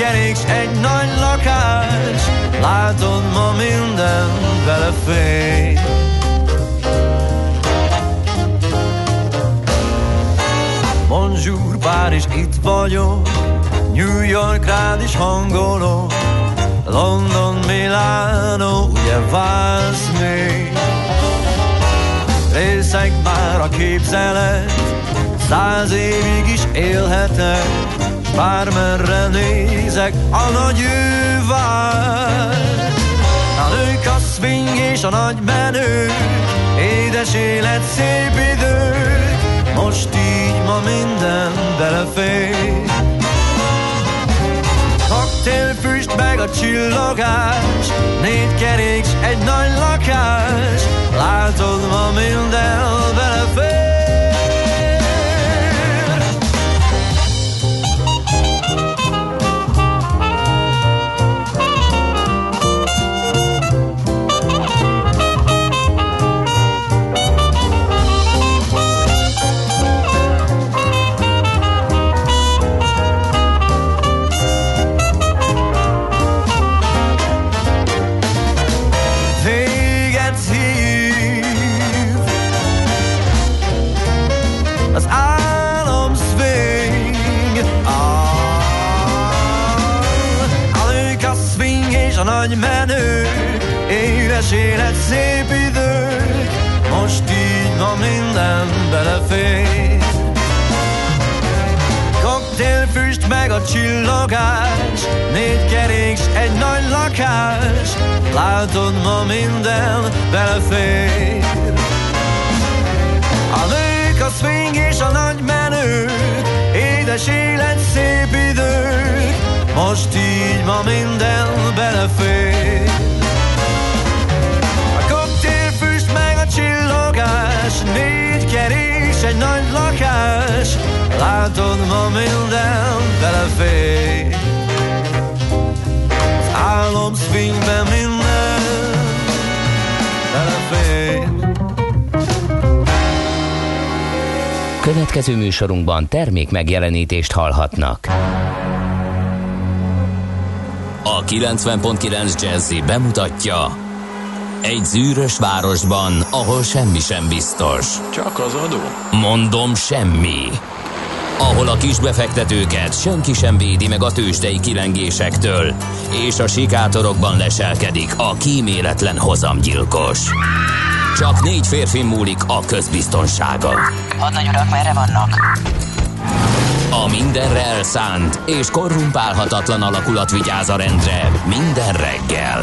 kerék, egy nagy lakás, látod ma minden belefény. Bonjour, Párizs, itt vagyok, New York rád is hangolok, London, Milano, ugye vársz még? Részek már a képzelet, száz évig is élhetek, bármerre nézek, a nagy ő vár. A nők, a swing és a nagy menő, édes élet, szép idők, most így ma minden belefér. Koktélfüst meg a csillogás, négy kerék, egy nagy lakás, látod ma minden belefér. Édes élet, szép idők, most így ma minden belefér. Koktélfüst meg a csillogás, négy kerék, s egy nagy lakás, látod ma minden belefér. A nők, a swing és a nagy menők, édes élet, szép idők, most így ma minden belefér. Csillogás, négy kerés, egy nagy lakás, látod ma minden belefér. Az álom swingben minden belefér. Következő műsorunkban termék megjelenítést hallhatnak. A 90.9 Jazzy bemutatja Egy zűrös városban, ahol semmi sem biztos. Csak az adó? Mondom semmi. Ahol a kisbefektetőket senki sem védi meg a tőzsdei kilengésektől, és a sikátorokban leselkedik a kíméletlen hozamgyilkos. Csak négy férfi múlik a közbiztonsága. Hadnagy urak, merre vannak? A mindenre elszánt és korrumpálhatatlan alakulat vigyáz a rendre minden reggel.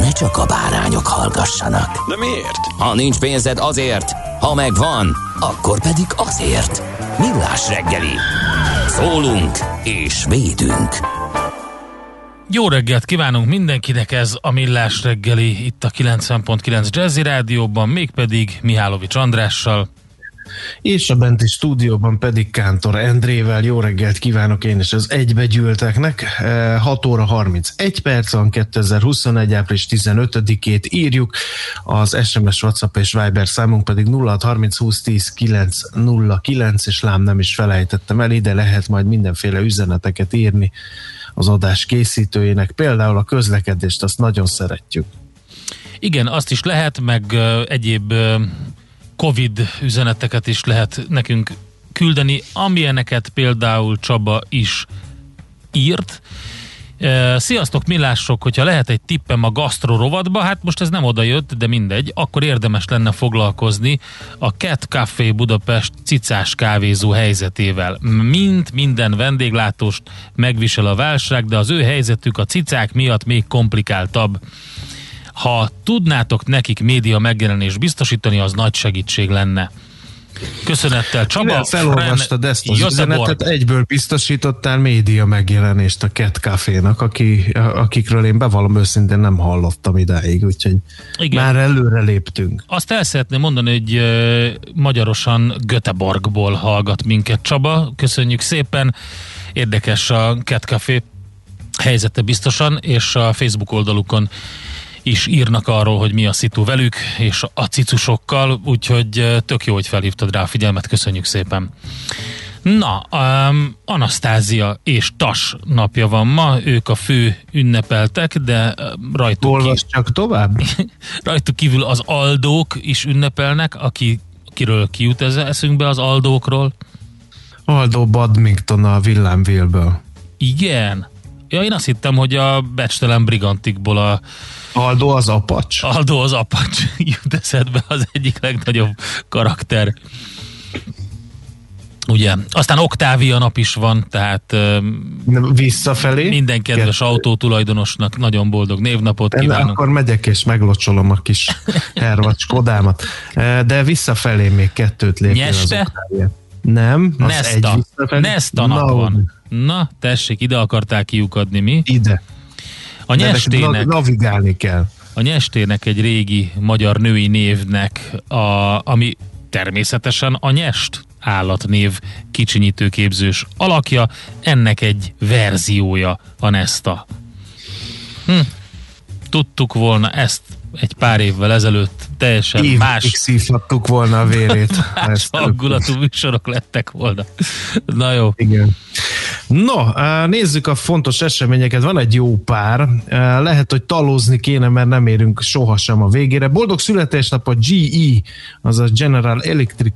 ne csak a bárányok hallgassanak. De miért? Ha nincs pénzed azért, ha megvan, akkor pedig azért. Millás reggeli. Szólunk és védünk. Jó reggelt kívánunk mindenkinek, ez a Millás reggeli itt a 90.9 Jazzy Rádióban, mégpedig Mihálovics Andrással. És a benti stúdióban pedig Kántor Endrével. Jó reggelt kívánok én is az egybegyűlteknek. 6 óra 31 perc van, 2021. április 15-ét írjuk. Az SMS, WhatsApp és Viber számunk pedig 0630 20 10 909, és lám nem is felejtettem el, ide lehet majd mindenféle üzeneteket írni az adás készítőjének. Például a közlekedést, azt nagyon szeretjük. Igen, azt is lehet, meg ö, egyéb ö, Covid üzeneteket is lehet nekünk küldeni, amilyeneket például Csaba is írt. E, Sziasztok, millások, hogyha lehet egy tippem a gasztro rovatba, hát most ez nem oda jött, de mindegy, akkor érdemes lenne foglalkozni a Cat Café Budapest cicás kávézó helyzetével. Mint minden vendéglátóst megvisel a válság, de az ő helyzetük a cicák miatt még komplikáltabb. Ha tudnátok nekik média megjelenést biztosítani, az nagy segítség lenne. Köszönettel Csaba. Mivel felolvastad ezt az üzenetet, egyből biztosítottál média megjelenést a Cat Café-nak, aki, akikről én bevallom őszintén nem hallottam idáig, úgyhogy Igen. már előre léptünk. Azt el szeretném mondani, hogy magyarosan Göteborgból hallgat minket Csaba. Köszönjük szépen. Érdekes a Cat Café helyzete biztosan, és a Facebook oldalukon is írnak arról, hogy mi a szitu velük, és a cicusokkal, úgyhogy tök jó, hogy felhívtad rá a figyelmet, köszönjük szépen. Na, um, Anasztázia és Tas napja van ma, ők a fő ünnepeltek, de rajtuk Olvasd csak tovább. rajtuk kívül az Aldók is ünnepelnek, aki, akiről kijut ez eszünkbe az Aldókról. Aldo Badminton a villámvélből. Igen. Ja, én azt hittem, hogy a becstelen brigantikból a Aldo az apacs. Aldo az apacs jut eszedbe az egyik legnagyobb karakter. Ugye, aztán Oktávia nap is van, tehát Visszafelé. minden kedves Kettő. autótulajdonosnak nagyon boldog névnapot De kívánok. akkor megyek és meglocsolom a kis hervacskodámat. Eh, De visszafelé még kettőt lépjél az Nyeste? Oktávia. Nem, az Nesta. egy visszafelé. Nesta nap Na, van. Na, tessék, ide akarták kiukadni mi? Ide. A nyestének, nav- navigálni kell. a nyestének egy régi magyar női névnek, a, ami természetesen a nyest állatnév kicsinyítőképzős alakja, ennek egy verziója a Nesta. Hm. Tudtuk volna ezt egy pár évvel ezelőtt teljesen Évig más, szívhattuk volna a vérét. más hangulatú műsorok lettek volna. Na jó. Igen. No, nézzük a fontos eseményeket. Van egy jó pár. Lehet, hogy talózni kéne, mert nem érünk sohasem a végére. Boldog születésnap a GE, azaz General Electric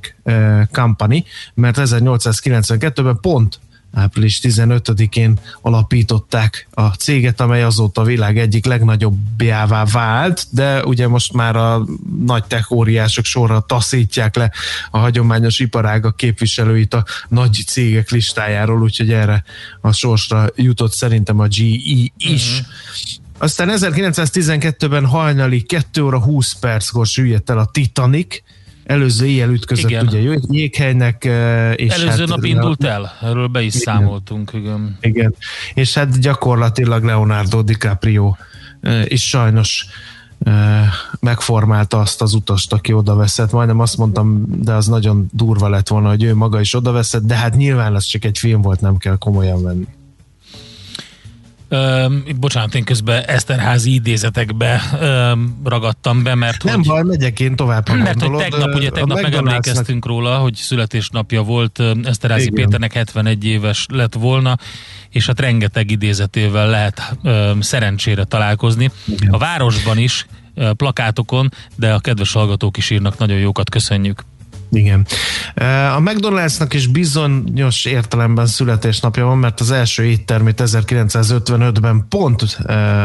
Company, mert 1892-ben pont április 15-én alapították a céget, amely azóta a világ egyik legnagyobbjává vált, de ugye most már a nagy tech óriások sorra taszítják le a hagyományos iparágak képviselőit a nagy cégek listájáról, úgyhogy erre a sorsra jutott szerintem a GE is. Uh-huh. Aztán 1912-ben hajnali 2 óra 20 perckor süllyedt el a Titanic, előző éjjel ütközött Igen. ugye jég- jéghelynek, és Előző hát, nap indult el, erről be is Igen. számoltunk. Igen. igen. És hát gyakorlatilag Leonardo DiCaprio is sajnos megformálta azt az utast, aki oda veszett. Majdnem azt mondtam, de az nagyon durva lett volna, hogy ő maga is oda veszett, de hát nyilván ez csak egy film volt, nem kell komolyan venni. Öm, bocsánat, én közben Eszterházi idézetekbe öm, ragadtam be, mert Nem hogy, baj, megyek én tovább. ha mert hogy gondolod. tegnap, ugye tegnap megemlékeztünk róla, hogy születésnapja volt Eszterházi Igen. Péternek 71 éves lett volna, és hát rengeteg idézetével lehet öm, szerencsére találkozni. Igen. A városban is, plakátokon, de a kedves hallgatók is írnak nagyon jókat, köszönjük. Igen. A McDonald'snak is bizonyos értelemben születésnapja van, mert az első éttermét 1955-ben pont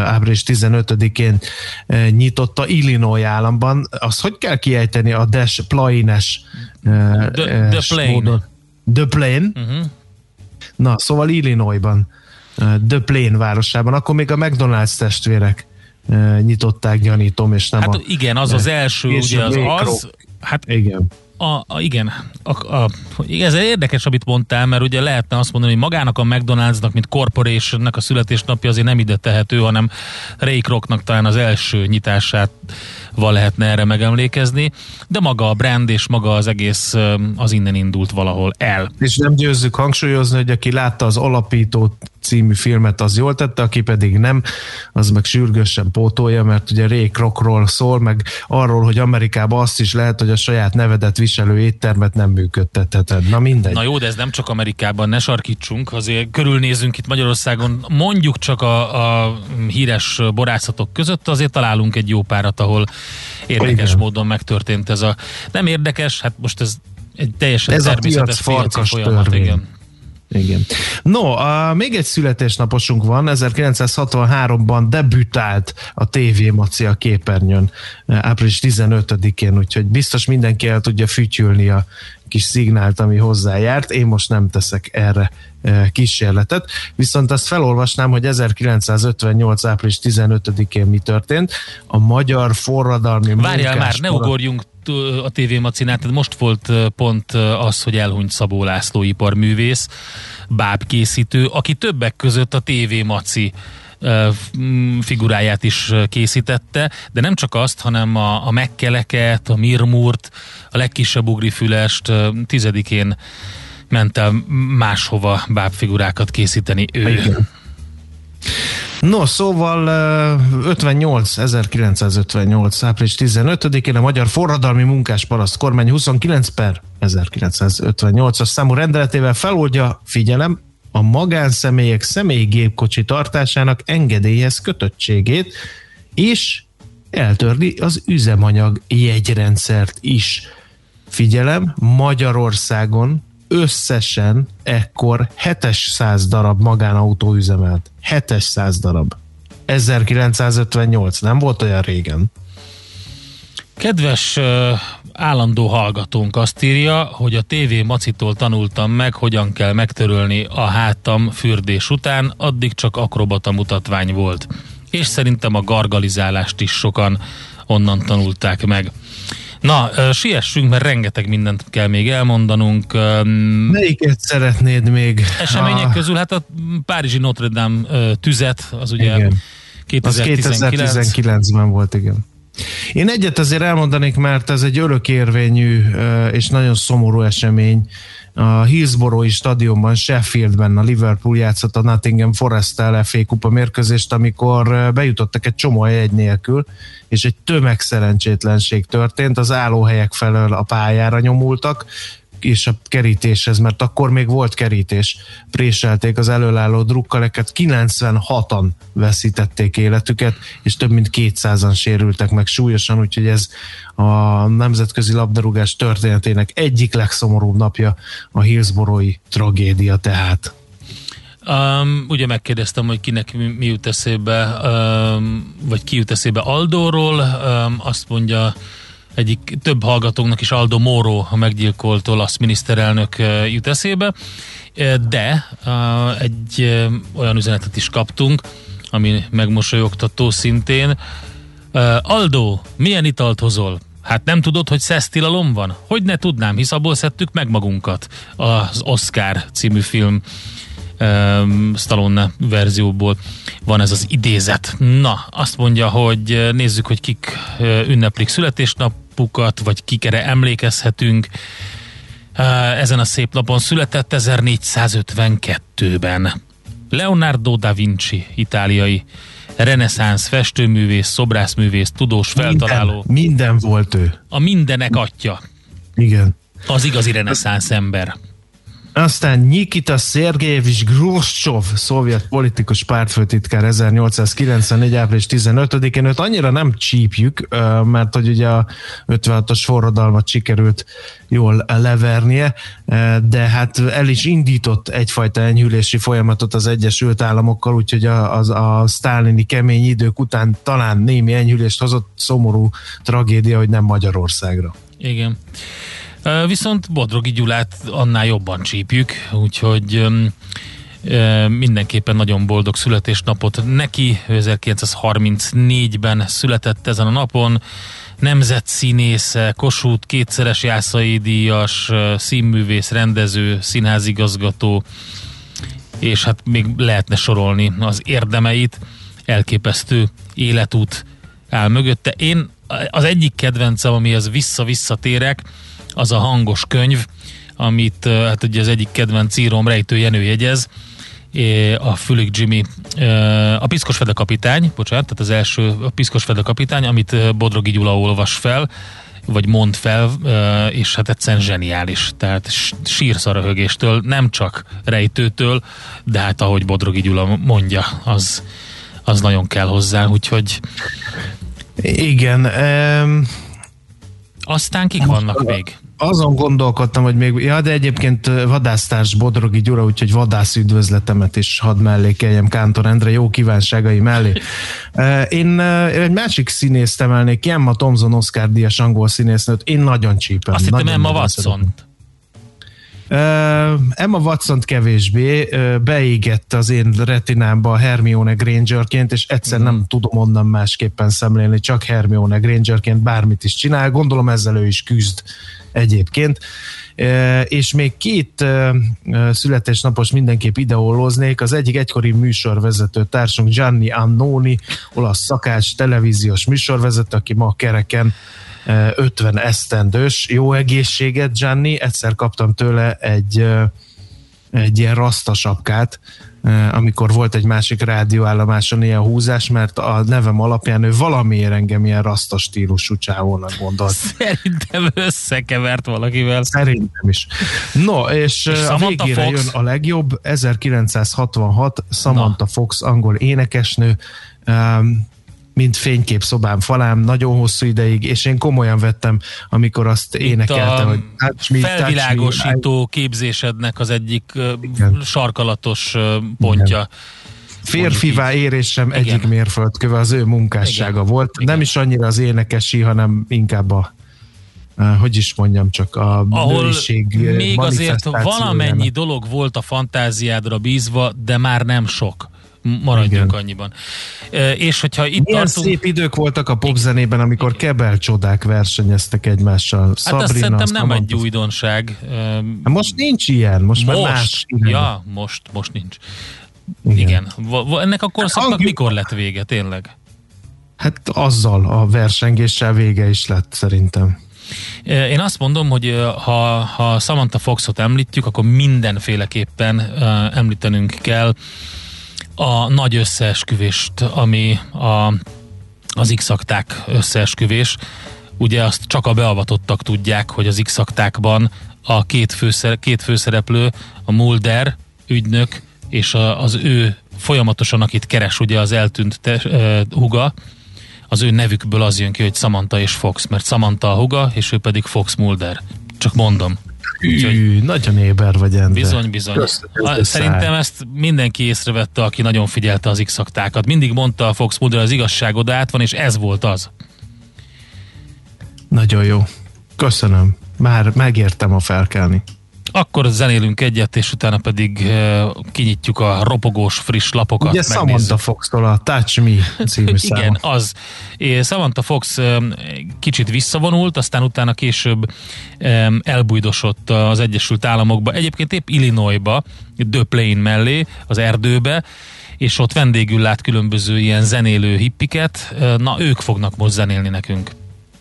április 15-én eh, nyitotta Illinois államban. Azt hogy kell kiejteni a Des Plaines The- The Plain. The Plain. Uh-huh. Na, szóval Illinoisban, The Plain városában. Akkor még a McDonald's testvérek nyitották, gyanítom, és nem Hát a... igen, az az első, ugye az az, hát Igen. A, a, igen, a, a, ez érdekes, amit mondtál, mert ugye lehetne azt mondani, hogy magának a McDonald'snak, mint corporationnek a születésnapja azért nem ide tehető, hanem Ray Krocnak talán az első nyitását lehetne erre megemlékezni, de maga a brand és maga az egész az innen indult valahol el. És nem győzzük hangsúlyozni, hogy aki látta az Alapító című filmet, az jól tette, aki pedig nem, az meg sürgősen pótolja, mert ugye Ray Krocról szól, meg arról, hogy Amerikában azt is lehet, hogy a saját nevedet viselő éttermet nem működtetheted. Na mindegy. Na jó, de ez nem csak Amerikában, ne sarkítsunk, azért körülnézünk itt Magyarországon, mondjuk csak a, a híres borászatok között, azért találunk egy jó párat, ahol érdekes Igen. módon megtörtént ez a... Nem érdekes, hát most ez egy teljesen Ez a természetes piac piaci farkas folyamat, törvény. igen. Igen. No, a, még egy születésnaposunk van, 1963-ban debütált a TV Maci a képernyőn április 15-én, úgyhogy biztos mindenki el tudja fütyülni a kis szignált, ami hozzájárt. Én most nem teszek erre eh, kísérletet, viszont azt felolvasnám, hogy 1958. április 15-én mi történt. A magyar forradalmi Várjál már, ne ugorjunk a TV Macinál, tehát most volt pont az, hogy elhunyt Szabó László iparművész, bábkészítő, aki többek között a TV Maci figuráját is készítette, de nem csak azt, hanem a, a megkeleket, a mirmurt, a legkisebb ugrifülest tizedikén ment el máshova bábfigurákat készíteni ő. Igen. No, szóval 58, 1958. április 15-én a Magyar Forradalmi Munkás Paraszt kormány 29 per 1958-as számú rendeletével feloldja, figyelem, a magánszemélyek személyi gépkocsi tartásának engedélyhez kötöttségét, és eltörli az üzemanyag jegyrendszert is. Figyelem, Magyarországon összesen ekkor 700 darab magánautó üzemelt. 700 darab. 1958, nem volt olyan régen. Kedves állandó hallgatónk azt írja, hogy a TV Macitól tanultam meg, hogyan kell megtörölni a hátam fürdés után, addig csak akrobata mutatvány volt. És szerintem a gargalizálást is sokan onnan tanulták meg. Na, siessünk, mert rengeteg mindent kell még elmondanunk. Melyiket szeretnéd még? Események a... közül, hát a Párizsi Notre Dame tüzet, az ugye igen. 2019. Az 2019-ben volt, igen. Én egyet azért elmondanék, mert ez egy örökérvényű és nagyon szomorú esemény. A Hillsborough stadionban, Sheffieldben a Liverpool játszott a Nottingham Forest-tel kupa mérkőzést, amikor bejutottak egy csomó egy nélkül, és egy tömegszerencsétlenség történt, az állóhelyek felől a pályára nyomultak, és a kerítéshez, mert akkor még volt kerítés, préselték az előálló drukkaleket, 96-an veszítették életüket, és több mint 200-an sérültek meg súlyosan, úgyhogy ez a nemzetközi labdarúgás történetének egyik legszomorúbb napja a Hillsborough tragédia tehát. Um, ugye megkérdeztem, hogy kinek mi, mi jut eszébe, um, vagy ki jut eszébe Aldóról, um, azt mondja egyik több hallgatónknak is Aldo Moro, a meggyilkolt olasz miniszterelnök jut eszébe, de egy olyan üzenetet is kaptunk, ami megmosolyogtató szintén. Aldo, milyen italt hozol? Hát nem tudod, hogy szesztilalom van? Hogy ne tudnám, hisz abból szedtük meg magunkat. Az Oscar című film um, Stallone verzióból van ez az idézet. Na, azt mondja, hogy nézzük, hogy kik ünneplik születésnapukat, vagy kikere emlékezhetünk. Ezen a szép napon született 1452-ben. Leonardo da Vinci, itáliai reneszánsz, festőművész, szobrászművész, tudós, feltaláló. Minden, minden volt ő. A mindenek atya. Igen. Az igazi reneszánsz ember. Aztán Nikita Szergejevics Groscsov, szovjet politikus pártfőtitkár 1894. április 15-én, őt annyira nem csípjük, mert hogy ugye a 56-os forradalmat sikerült jól levernie, de hát el is indított egyfajta enyhülési folyamatot az Egyesült Államokkal, úgyhogy a, a, a sztálini kemény idők után talán némi enyhülést hozott, szomorú tragédia, hogy nem Magyarországra. Igen. Viszont Bodrogi Gyulát annál jobban csípjük, úgyhogy mindenképpen nagyon boldog születésnapot neki. 1934-ben született ezen a napon. Nemzetszínésze, Kossuth, kétszeres Jászai díjas, színművész, rendező, színházigazgató, és hát még lehetne sorolni az érdemeit. Elképesztő életút áll mögötte. Én az egyik kedvencem, amihez vissza-visszatérek, az a hangos könyv, amit hát ugye az egyik kedvenc írom Rejtő Jenő jegyez, a Fülig Jimmy, a Piszkos Fede kapitány, bocsánat, tehát az első a Piszkos Fede kapitány, amit Bodrogi Gyula olvas fel, vagy mond fel, és hát egyszerűen zseniális. Tehát sírsz a röhögéstől, nem csak rejtőtől, de hát ahogy Bodrogi Gyula mondja, az, az nagyon kell hozzá, úgyhogy igen. Um... Aztán kik vannak még? Azon gondolkodtam, hogy még, ja, de egyébként vadásztárs Bodrogi Gyura, úgyhogy vadász üdvözletemet is hadd mellékeljem Kántor Endre jó kívánságai mellé. Én egy másik színészt emelnék Emma Thompson Oscar díjas angol színésznőt, én nagyon csípem. Azt hittem Emma Watson. Emma watson kevésbé beégette az én retinámba Hermione Grangerként, és egyszer nem mhm. tudom onnan másképpen szemlélni, csak Hermione Grangerként bármit is csinál. Gondolom ezzel ő is küzd egyébként. És még két születésnapos mindenképp ideolóznék. Az egyik egykori műsorvezető társunk Gianni Annoni, olasz szakács, televíziós műsorvezető, aki ma kereken 50 esztendős. Jó egészséget, Gianni. Egyszer kaptam tőle egy, egy ilyen rasztasapkát, amikor volt egy másik rádióállomáson ilyen húzás, mert a nevem alapján ő valamiért engem ilyen raszta stílusú csávónak gondolt. Szerintem összekevert valakivel. Szerintem is. No, és, és a végére Fox? jön a legjobb, 1966, Samantha Na. Fox, angol énekesnő, um, mint fénykép szobám falám nagyon hosszú ideig, és én komolyan vettem, amikor azt mint énekelte, hogy touch me, felvilágosító touch me. képzésednek az egyik Igen. sarkalatos pontja. Igen. Férfivá érésem Igen. egyik mérföldköve az ő munkássága Igen. volt. Igen. Nem is annyira az énekesi, hanem inkább a hogy is mondjam, csak a Ahol nőiség még azért valamennyi dolog volt a fantáziádra bízva, de már nem sok maradjunk Igen. annyiban. E, és hogyha itt Milyen tartunk... szép idők voltak a popzenében, amikor kebel csodák versenyeztek egymással. Hát Sabrina, azt szerintem nem egy újdonság. Hát most nincs ilyen, most, most már más. Ja, most, most nincs. Igen. Igen. Ennek a korszaknak hát, mikor lett vége, tényleg? Hát azzal a versengéssel vége is lett szerintem. Én azt mondom, hogy ha, ha Samantha Foxot említjük, akkor mindenféleképpen említenünk kell a nagy összeesküvést, ami a, az x összeesküvés. Ugye azt csak a beavatottak tudják, hogy az x a két, főszer, két főszereplő, a Mulder ügynök és a, az ő folyamatosan, akit keres ugye az eltűnt te, uh, huga, az ő nevükből az jön ki, hogy Samantha és Fox, mert Samantha a huga, és ő pedig Fox Mulder. Csak mondom. Úgyhogy, nagyon éber vagy, Endre. Bizony, bizony. Köszönöm, Szerintem ezt mindenki észrevette, aki nagyon figyelte az x Mindig mondta a Fox Mulder, az igazság oda át van, és ez volt az. Nagyon jó. Köszönöm. Már megértem a felkelni. Akkor zenélünk egyet, és utána pedig uh, kinyitjuk a ropogós friss lapokat. Ugye megnézzük. Samantha Fox-tól a Touch Me című Igen, az. Samantha Fox um, kicsit visszavonult, aztán utána később um, elbújdosott az Egyesült Államokba, egyébként épp Illinoisba, The Plain mellé, az erdőbe, és ott vendégül lát különböző ilyen zenélő hippiket. Na, ők fognak most zenélni nekünk.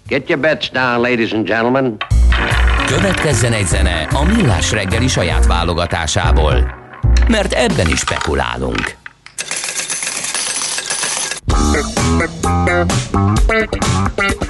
Get your bets down, ladies and gentlemen. Következzen egy zene a Millás reggeli saját válogatásából. Mert ebben is spekulálunk. Thank you.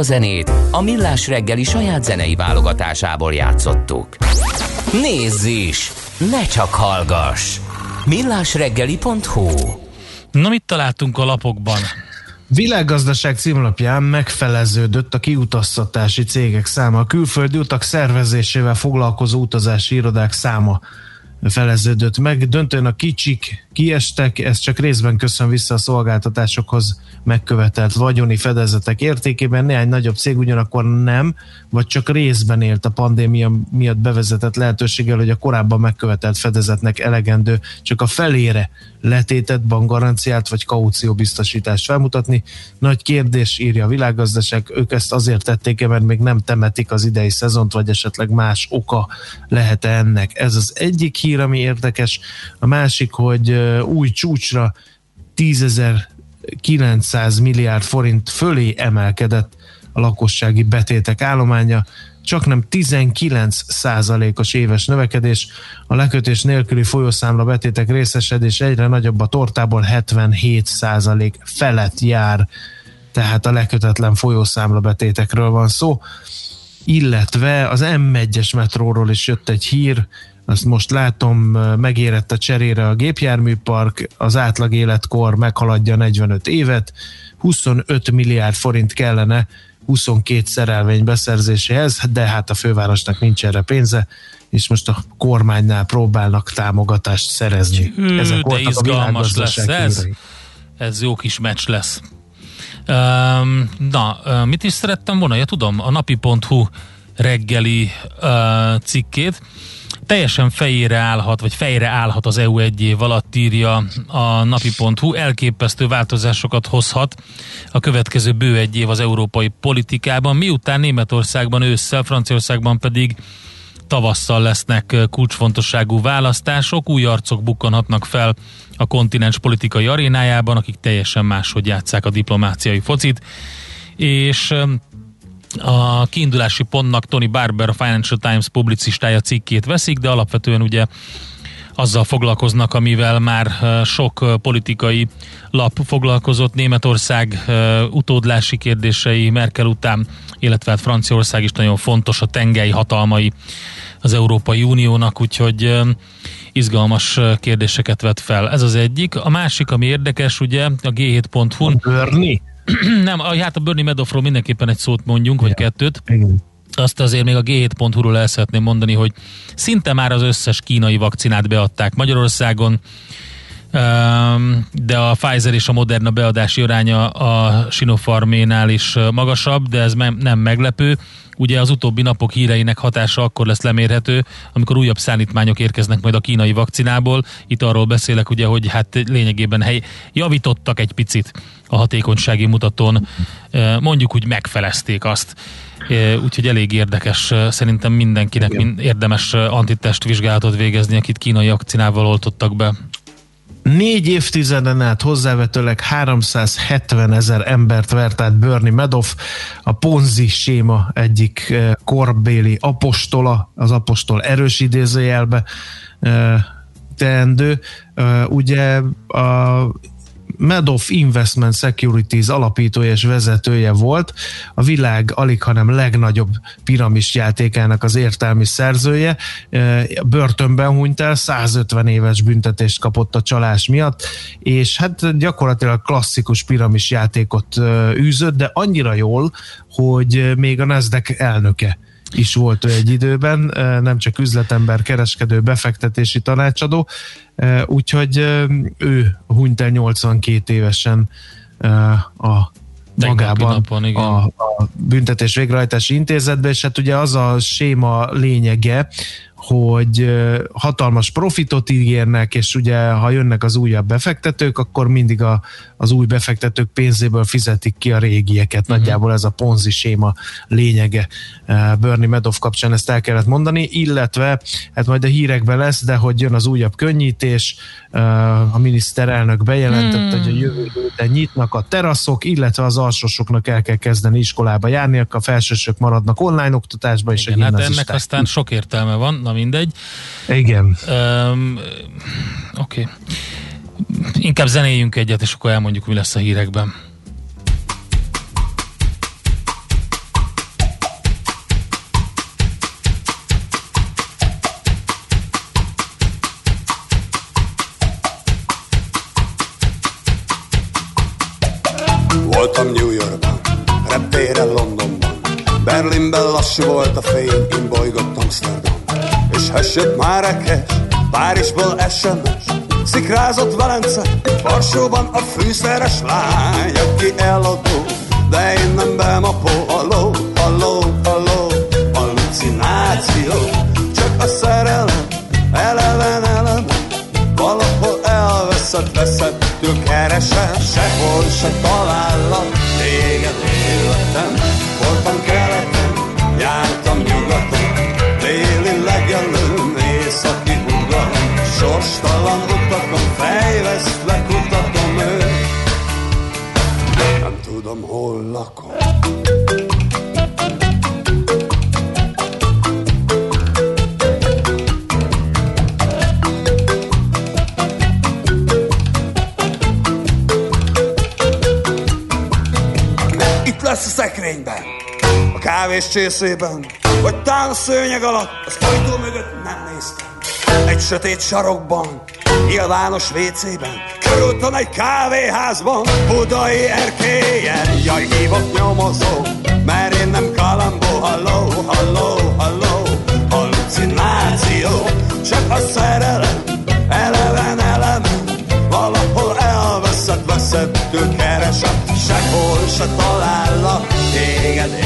A zenét a Millás reggeli saját zenei válogatásából játszottuk. Nézz is! Ne csak hallgass! millásreggeli.hu Na mit találtunk a lapokban? Világgazdaság címlapján megfeleződött a kiutaztatási cégek száma. A külföldi utak szervezésével foglalkozó utazási irodák száma feleződött meg. Döntően a kicsik kiestek, ez csak részben köszön vissza a szolgáltatásokhoz megkövetelt vagyoni fedezetek értékében. Néhány nagyobb cég ugyanakkor nem, vagy csak részben élt a pandémia miatt bevezetett lehetőséggel, hogy a korábban megkövetelt fedezetnek elegendő, csak a felére letétett bankgaranciát vagy kaucióbiztosítást felmutatni. Nagy kérdés írja a világgazdaság, ők ezt azért tették mert még nem temetik az idei szezont, vagy esetleg más oka lehet ennek. Ez az egyik hír, ami érdekes. A másik, hogy új csúcsra 10.900 milliárd forint fölé emelkedett a lakossági betétek állománya, csak nem 19 százalékos éves növekedés, a lekötés nélküli folyószámla betétek részesedés egyre nagyobb a tortából 77 százalék felett jár, tehát a lekötetlen folyószámla betétekről van szó, illetve az M1-es metróról is jött egy hír, azt most látom, megérett a cserére a gépjárműpark, az átlag életkor meghaladja 45 évet, 25 milliárd forint kellene 22 szerelvény beszerzéséhez, de hát a fővárosnak nincs erre pénze, és most a kormánynál próbálnak támogatást szerezni. Hű, Ezek de izgalmas lesz ez. Ez jó kis meccs lesz. Um, na, mit is szerettem volna? Ja, tudom, a napi.hu reggeli uh, cikkét. Teljesen fejére állhat, vagy fejre állhat az EU egy év alatt, írja a napi.hu. Elképesztő változásokat hozhat a következő bő egy év az európai politikában, miután Németországban ősszel, Franciaországban pedig tavasszal lesznek kulcsfontosságú választások, új arcok bukkanhatnak fel a kontinens politikai arénájában, akik teljesen máshogy játszák a diplomáciai focit, és a kiindulási pontnak Tony Barber, a Financial Times publicistája cikkét veszik, de alapvetően ugye azzal foglalkoznak, amivel már sok politikai lap foglalkozott, Németország utódlási kérdései Merkel után, illetve hát Franciaország is nagyon fontos a tengely hatalmai az Európai Uniónak, úgyhogy izgalmas kérdéseket vet fel. Ez az egyik. A másik, ami érdekes, ugye a G7.hu-n. Börni? nem, hát a Bernie Madoffról mindenképpen egy szót mondjunk, vagy kettőt. Igen. Azt azért még a G7.hu-ról el szeretném mondani, hogy szinte már az összes kínai vakcinát beadták Magyarországon, de a Pfizer és a Moderna beadási aránya a Sinopharménál is magasabb, de ez nem meglepő. Ugye az utóbbi napok híreinek hatása akkor lesz lemérhető, amikor újabb szállítmányok érkeznek majd a kínai vakcinából. Itt arról beszélek ugye, hogy hát lényegében hely, javítottak egy picit a hatékonysági mutatón, mondjuk úgy megfelezték azt. Úgyhogy elég érdekes, szerintem mindenkinek mind érdemes antitest vizsgálatot végezni, akit kínai vakcinával oltottak be. Négy évtizeden át hozzávetőleg 370 ezer embert vert át Bernie Madoff, a Ponzi séma egyik korbéli apostola, az apostol erős idézőjelbe teendő. Ugye a Madoff Investment Securities alapítója és vezetője volt, a világ alig, hanem legnagyobb piramis játékának az értelmi szerzője. Börtönben hunyt el, 150 éves büntetést kapott a csalás miatt, és hát gyakorlatilag klasszikus piramis játékot űzött, de annyira jól, hogy még a Nasdaq elnöke is volt ő egy időben, nem csak üzletember, kereskedő, befektetési tanácsadó, úgyhogy ő hunyt el 82 évesen a magában napon, igen. A, a büntetés végrehajtási intézetbe, és hát ugye az a séma lényege, hogy hatalmas profitot ígérnek, és ugye ha jönnek az újabb befektetők, akkor mindig a, az új befektetők pénzéből fizetik ki a régieket. Uh-huh. Nagyjából ez a ponzi séma lényege. Bernie Madoff kapcsán ezt el kellett mondani, illetve hát majd a hírekben lesz, de hogy jön az újabb könnyítés, a miniszterelnök bejelentette, hmm. hogy a jövő héten nyitnak a teraszok, illetve az alsósoknak el kell kezdeni iskolába járni, a felsősök maradnak online oktatásba, és Igen, hát ennek aztán sok értelme van, na mindegy. Igen. Um, Oké. Okay. Inkább zenéljünk egyet, és akkor elmondjuk, mi lesz a hírekben. Voltam New Yorkban, reptéren Londonban Berlinben lassú volt a fény, én bolygott Amsterdam és hessett Márekes, Párizsból SMS, Szikrázott Velence, Varsóban a fűszeres lány, aki eladó, de én nem bemapó, halló, halló, halló, hallucináció, csak a szerelem, eleven, eleven, valahol elveszett, veszettől keresem, sehol se talállak, téged életem, sorstalan utakon fejvesztve kutatom őt, nem tudom, hol lakom. Itt lesz a szekrényben, a kávés csészében, vagy talán a szőnyeg alatt, az ajtó mögött sötét sarokban, nyilvános WC-ben, körültem egy kávéházban, budai erkélyen, jaj, hívott nyomozó, mert én nem kalambó, halló, halló, halló, hallucináció, csak a szerelem, eleven, eleven, valahol elveszett, veszettől keresem, sehol se talállak téged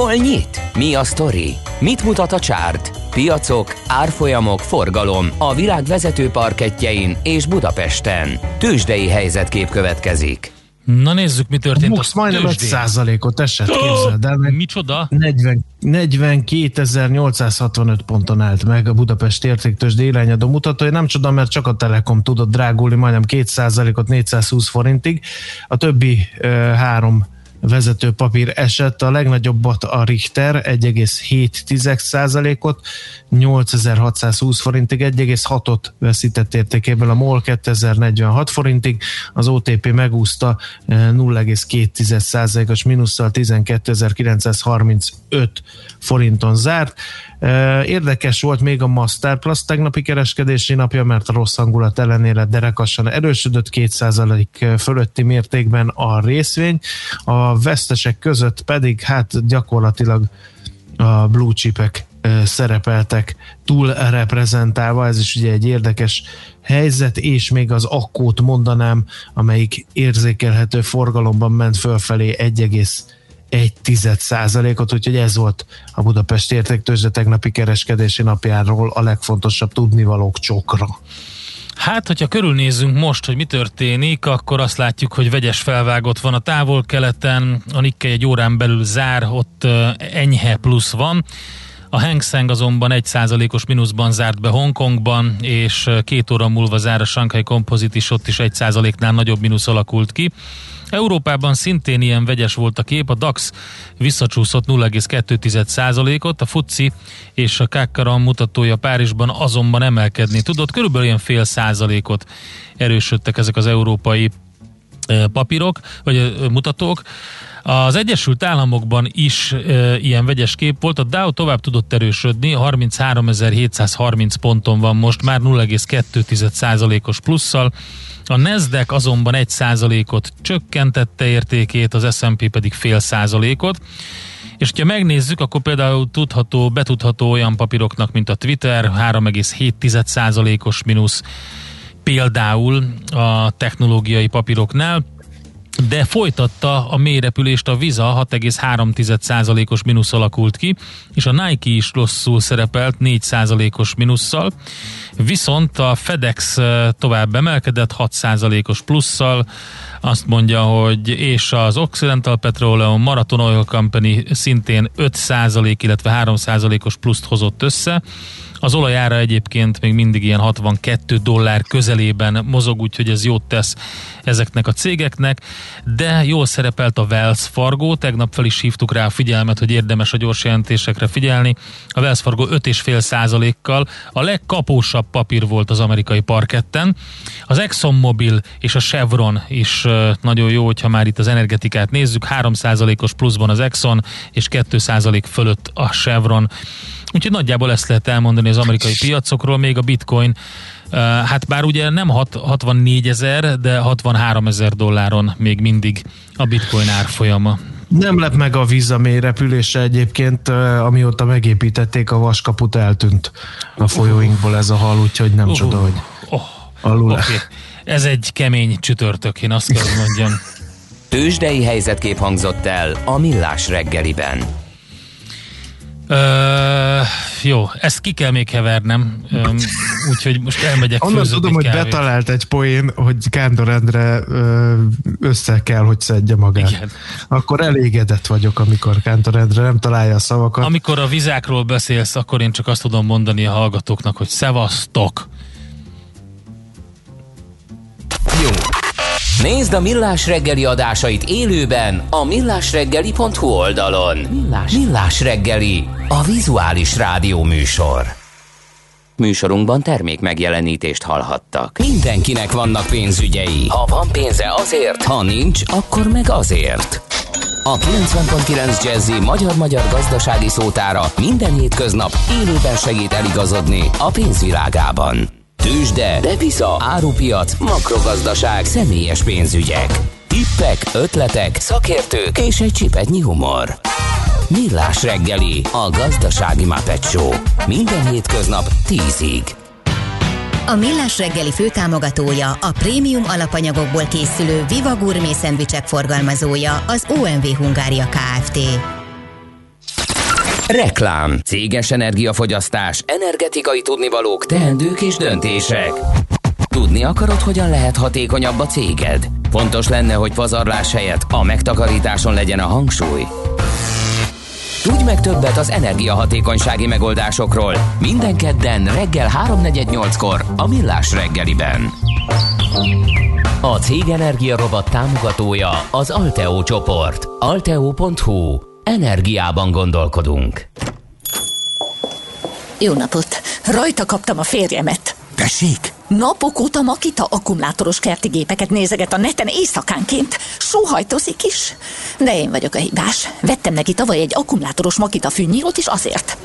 Hol nyit? Mi a sztori? Mit mutat a csárt? Piacok, árfolyamok, forgalom a világ vezető parketjein és Budapesten. Tősdei helyzetkép következik. Na nézzük, mi A történt MUX majdnem tőzsdén. 5%-ot esett, képzeld el, meg Micsoda? 40 42.865 ponton állt meg a Budapest értéktősde irányadó mutatója. Nem csoda, mert csak a Telekom tudott drágulni majdnem 2%-ot 420 forintig. A többi ö, három vezető papír esett, a legnagyobbat a Richter 1,7%-ot, 8620 forintig, 1,6-ot veszített értékéből a MOL 2046 forintig, az OTP megúszta eh, 0,2%-os mínusszal 12935 forinton zárt. Érdekes volt még a Masterplus tegnapi kereskedési napja, mert a rossz hangulat ellenére derekassan erősödött 2% fölötti mértékben a részvény, a vesztesek között pedig hát gyakorlatilag a blue chipek szerepeltek túl reprezentálva, ez is ugye egy érdekes helyzet, és még az akkót mondanám, amelyik érzékelhető forgalomban ment fölfelé 1,1 százalékot, úgyhogy ez volt a Budapest értéktőzsde tegnapi kereskedési napjáról a legfontosabb tudnivalók csokra. Hát, hogyha körülnézzünk most, hogy mi történik, akkor azt látjuk, hogy vegyes felvágott van a távol-keleten, a Nikkei egy órán belül zár, ott enyhe plusz van. A Hang Seng azonban 1%-os mínuszban zárt be Hongkongban, és két óra múlva zár a Shanghai Composite is, ott is 1%-nál nagyobb mínusz alakult ki. Európában szintén ilyen vegyes volt a kép, a DAX visszacsúszott 0,2%-ot, a FUCI és a Kakkaran mutatója Párizsban azonban emelkedni tudott, körülbelül ilyen fél százalékot erősödtek ezek az európai papírok, vagy mutatók. Az Egyesült Államokban is e, ilyen vegyes kép volt, a Dow tovább tudott erősödni, 33.730 ponton van most, már 0,2%-os plusszal, a Nasdaq azonban 1%-ot csökkentette értékét, az S&P pedig fél százalékot, és ha megnézzük, akkor például tudható, betudható olyan papíroknak, mint a Twitter, 3,7%-os mínusz, például a technológiai papíroknál, de folytatta a mélyrepülést a Visa 6,3%-os mínusz alakult ki, és a Nike is rosszul szerepelt 4%-os mínusszal. Viszont a FedEx tovább emelkedett 6%-os plusszal, azt mondja, hogy és az Occidental Petroleum Marathon Oil Company szintén 5% illetve 3%-os pluszt hozott össze. Az olajára egyébként még mindig ilyen 62 dollár közelében mozog, úgyhogy ez jót tesz ezeknek a cégeknek, de jól szerepelt a Wells Fargo, tegnap fel is hívtuk rá a figyelmet, hogy érdemes a gyors jelentésekre figyelni. A Wells Fargo 5,5 százalékkal a legkapósabb papír volt az amerikai parketten. Az ExxonMobil és a Chevron is nagyon jó, hogyha már itt az energetikát nézzük, 3 százalékos pluszban az Exxon és 2 százalék fölött a Chevron. Úgyhogy nagyjából ezt lehet elmondani az amerikai piacokról, még a bitcoin Hát bár ugye nem 64 ezer, de 63 ezer dolláron még mindig a bitcoin árfolyama. Nem lep meg a vízamély repülése egyébként, amióta megépítették a vaskaput, eltűnt a folyóinkból ez a hal, úgyhogy nem uh, csoda, hogy oh, alul. Okay. Ez egy kemény csütörtök, én azt kell mondjam. Tőzsdei helyzetkép hangzott el a Millás reggeliben. Uh, jó, ezt ki kell még kevernem, um, úgyhogy most elmegyek Onnan tudom, hogy kávét. betalált egy poén, hogy Kántor Endre össze kell, hogy szedje magát. Igen. Akkor elégedett vagyok, amikor Kántor Endre nem találja a szavakat. Amikor a vizákról beszélsz, akkor én csak azt tudom mondani a hallgatóknak, hogy szevasztok! Nézd a Millás reggeli adásait élőben a millásreggeli.hu oldalon. Millás. Millás reggeli, a vizuális rádió műsor. Műsorunkban termék megjelenítést hallhattak. Mindenkinek vannak pénzügyei. Ha van pénze azért, ha nincs, akkor meg azért. A 90.9 Jazzy magyar-magyar gazdasági szótára minden hétköznap élőben segít eligazodni a pénzvilágában. Tőzsde, depisza, árupiac, makrogazdaság, személyes pénzügyek. Tippek, ötletek, szakértők és egy csipetnyi humor. Millás reggeli, a gazdasági Muppet Show. Minden hétköznap 10-ig. A Millás reggeli főtámogatója, a prémium alapanyagokból készülő Viva Gourmet szendvicsek forgalmazója, az OMV Hungária Kft. Reklám, céges energiafogyasztás, energetikai tudnivalók, teendők és döntések. Tudni akarod, hogyan lehet hatékonyabb a céged? Fontos lenne, hogy pazarlás helyett a megtakarításon legyen a hangsúly. Tudj meg többet az energiahatékonysági megoldásokról minden kedden reggel 3.48-kor a Millás reggeliben. A Cég Energia Robot támogatója az Alteo csoport. Alteo.hu Energiában gondolkodunk. Jó napot! Rajta kaptam a férjemet. Tessék? Napok óta Makita akkumulátoros kerti gépeket nézeget a neten éjszakánként. Sóhajtozik is. De én vagyok a hibás. Vettem neki tavaly egy akkumulátoros Makita fűnyírót is azért.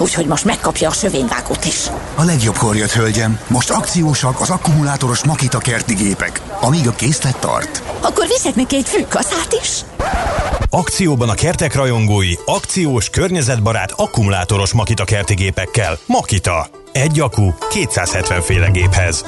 Úgyhogy most megkapja a sövényvágót is. A legjobbkor jött, hölgyem. Most akciósak az akkumulátoros Makita kerti gépek, amíg a készlet tart. Akkor viszek neki egy fűkaszát is. Akcióban a kertek rajongói, akciós, környezetbarát, akkumulátoros Makita kerti gépekkel. Makita. Egy akku 270 féle géphez.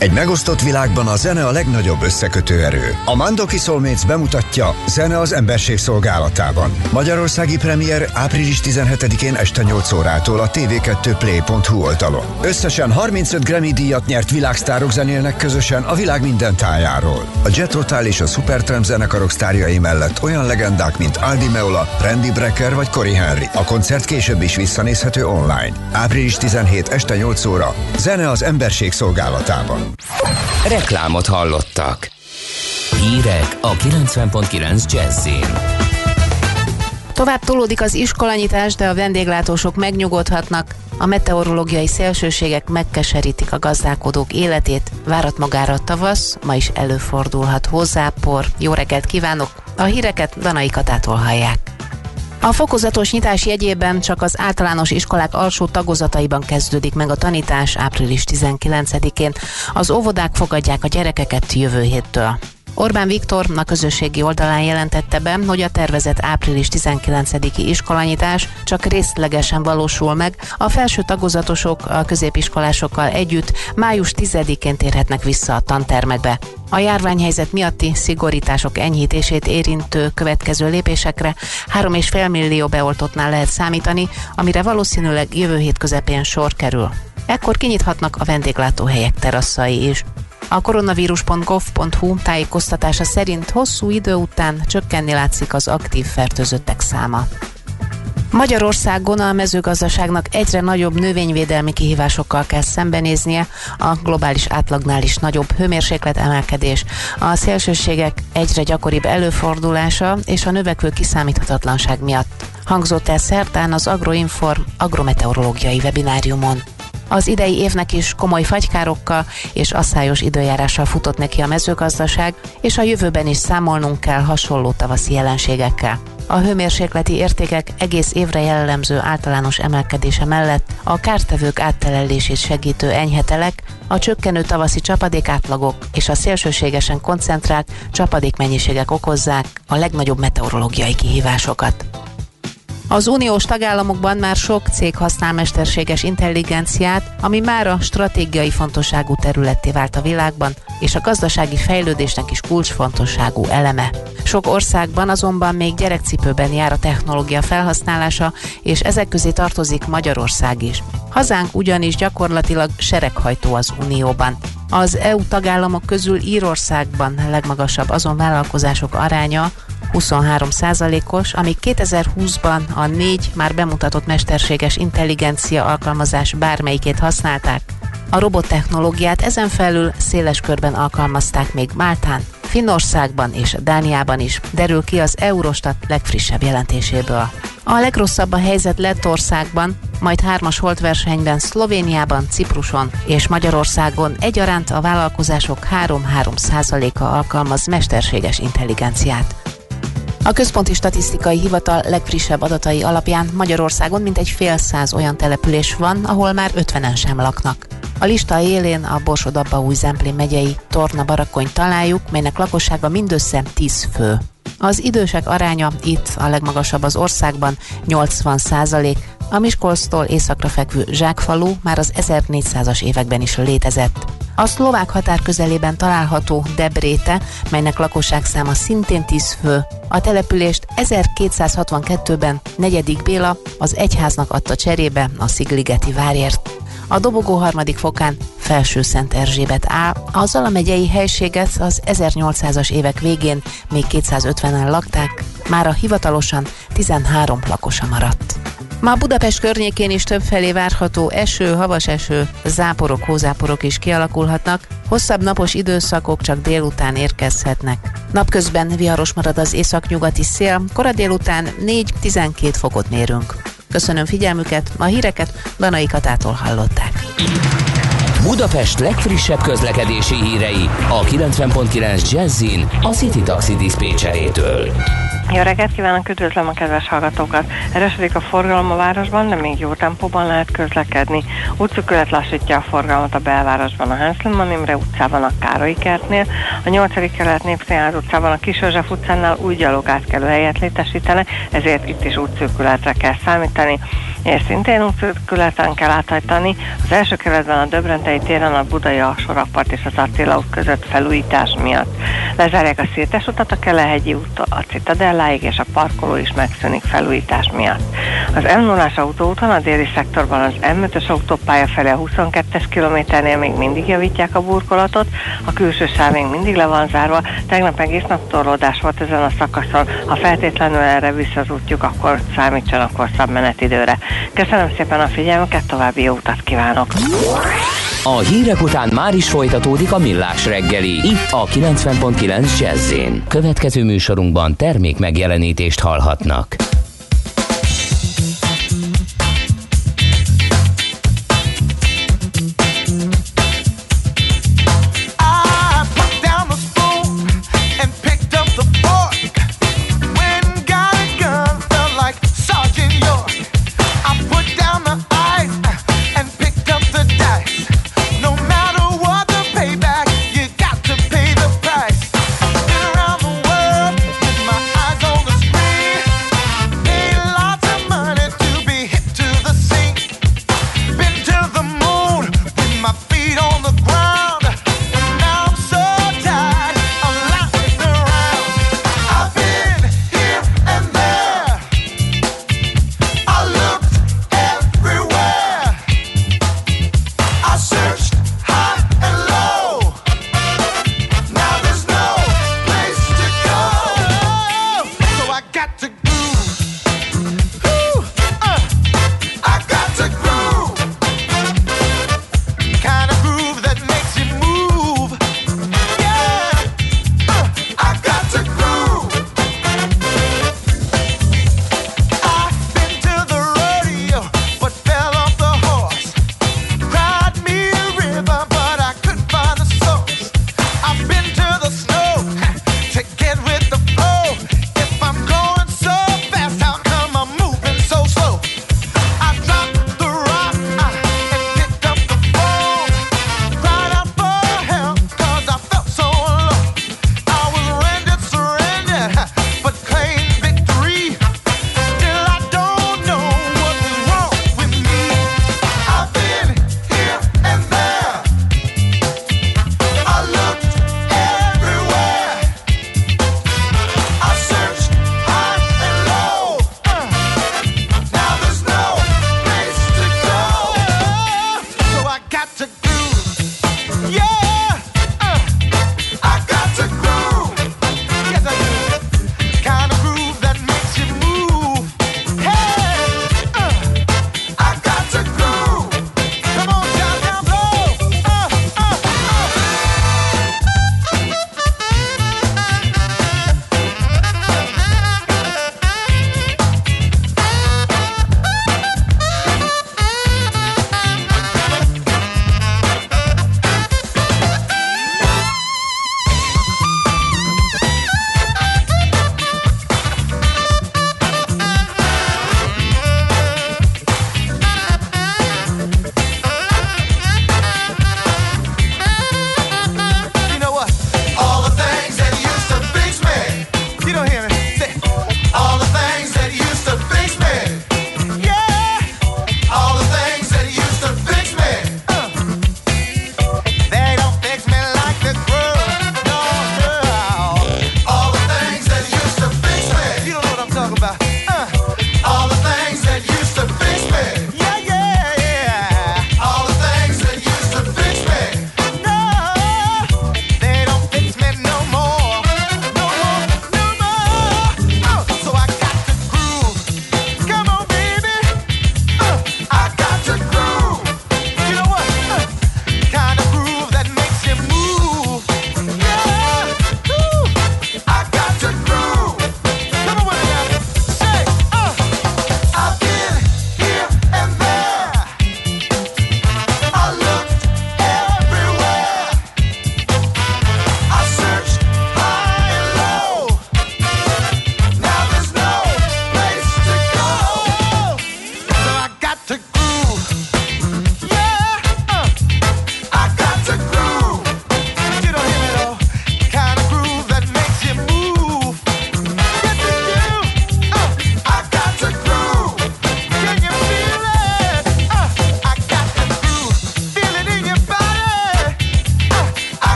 Egy megosztott világban a zene a legnagyobb összekötő erő. A Mandoki Soulmates bemutatja Zene az emberség szolgálatában. Magyarországi premier április 17-én este 8 órától a tv2play.hu oldalon. Összesen 35 Grammy díjat nyert világsztárok zenélnek közösen a világ minden tájáról. A Jet Rotal és a Supertramp zenekarok sztárjai mellett olyan legendák, mint Aldi Meola, Randy Brecker vagy Cory Henry. A koncert később is visszanézhető online. Április 17 este 8 óra. Zene az emberség szolgálatában. Reklámot hallottak. Hírek a 90.9 Jazzin. Tovább tolódik az iskolanyitás, de a vendéglátósok megnyugodhatnak. A meteorológiai szélsőségek megkeserítik a gazdálkodók életét. Várat magára a tavasz, ma is előfordulhat hozzápor. Jó reggelt kívánok! A híreket Danai Katától hallják. A fokozatos nyitás jegyében csak az általános iskolák alsó tagozataiban kezdődik meg a tanítás április 19-én. Az óvodák fogadják a gyerekeket jövő héttől. Orbán Viktor a közösségi oldalán jelentette be, hogy a tervezett április 19-i iskolanyitás csak részlegesen valósul meg. A felső tagozatosok a középiskolásokkal együtt május 10-én térhetnek vissza a tantermekbe. A járványhelyzet miatti szigorítások enyhítését érintő következő lépésekre 3,5 millió beoltottnál lehet számítani, amire valószínűleg jövő hét közepén sor kerül. Ekkor kinyithatnak a vendéglátóhelyek terasszai is. A koronavírus.gov.hu tájékoztatása szerint hosszú idő után csökkenni látszik az aktív fertőzöttek száma. Magyarországon a mezőgazdaságnak egyre nagyobb növényvédelmi kihívásokkal kell szembenéznie, a globális átlagnál is nagyobb hőmérséklet emelkedés, a szélsőségek egyre gyakoribb előfordulása és a növekvő kiszámíthatatlanság miatt. Hangzott el szerdán az Agroinform agrometeorológiai webináriumon. Az idei évnek is komoly fagykárokkal és asszályos időjárással futott neki a mezőgazdaság, és a jövőben is számolnunk kell hasonló tavaszi jelenségekkel. A hőmérsékleti értékek egész évre jellemző általános emelkedése mellett a kártevők áttelelését segítő enyhetelek, a csökkenő tavaszi csapadékátlagok és a szélsőségesen koncentrált csapadékmennyiségek okozzák a legnagyobb meteorológiai kihívásokat. Az uniós tagállamokban már sok cég használ mesterséges intelligenciát, ami már a stratégiai fontosságú területté vált a világban, és a gazdasági fejlődésnek is kulcsfontosságú eleme. Sok országban azonban még gyerekcipőben jár a technológia felhasználása, és ezek közé tartozik Magyarország is. Hazánk ugyanis gyakorlatilag sereghajtó az Unióban. Az EU tagállamok közül Írországban legmagasabb azon vállalkozások aránya, 23 százalékos, amíg 2020-ban a négy már bemutatott mesterséges intelligencia alkalmazás bármelyikét használták. A robottechnológiát ezen felül széles körben alkalmazták még Máltán, Finnországban és Dániában is, derül ki az Eurostat legfrissebb jelentéséből. A legrosszabb a helyzet Lettországban, majd hármas holtversenyben Szlovéniában, Cipruson és Magyarországon egyaránt a vállalkozások 3-3 százaléka alkalmaz mesterséges intelligenciát. A Központi Statisztikai Hivatal legfrissebb adatai alapján Magyarországon mintegy fél száz olyan település van, ahol már 50-en sem laknak. A lista élén a Borsod-Abbaúj Zemplén megyei Torna barakony találjuk, melynek lakossága mindössze 10 fő. Az idősek aránya itt a legmagasabb az országban, 80 százalék, a Miskolctól északra fekvő Zsákfalu már az 1400-as években is létezett. A szlovák határ közelében található Debréte, melynek lakosságszáma szintén 10 fő. A települést 1262-ben negyedik Béla az egyháznak adta cserébe a Szigligeti várért. A dobogó harmadik fokán Felső Szent Erzsébet. A Zala megyei helységet az 1800-as évek végén még 250-en lakták, már a hivatalosan 13 lakosa maradt. Ma Budapest környékén is több felé várható eső, havas eső, záporok, hózáporok is kialakulhatnak, hosszabb napos időszakok csak délután érkezhetnek. Napközben viharos marad az északnyugati szél, kora délután 4-12 fokot mérünk. Köszönöm figyelmüket, a híreket Danai Katától hallották. Budapest legfrissebb közlekedési hírei a 90.9 Jazzin a City Taxi Dispécsejétől. Jó reggelt kívánok, üdvözlöm a kedves hallgatókat! Erősödik a forgalom a városban, de még jó tempóban lehet közlekedni. Útszükület lassítja a forgalmat a belvárosban a Hanszlin Imre utcában, a Károly kertnél, a 8. kerület Népszínház utcában, a Kisörzsef utcánál új gyalogátkelő helyet létesítenek, ezért itt is útszűkületre kell számítani és szintén útszűkületen kell áthajtani. Az első kerületben a Döbrentei téren a Budai Alsórakpart és az Attila út között felújítás miatt. Lezárják a Szirtes utat, a Kelehegyi út a Citadelláig, és a parkoló is megszűnik felújítás miatt. Az m 0 autóúton a déli szektorban az M5-ös autópálya felé a 22-es kilométernél még mindig javítják a burkolatot, a külső sáv még mindig le van zárva, tegnap egész nap torlódás volt ezen a szakaszon, ha feltétlenül erre vissza az útjuk, akkor számítsanak hosszabb menetidőre. Köszönöm szépen a figyelmüket, további jó utat kívánok! A hírek után már is folytatódik a millás reggeli, itt a 90.9 jazz Következő műsorunkban termék megjelenítést hallhatnak.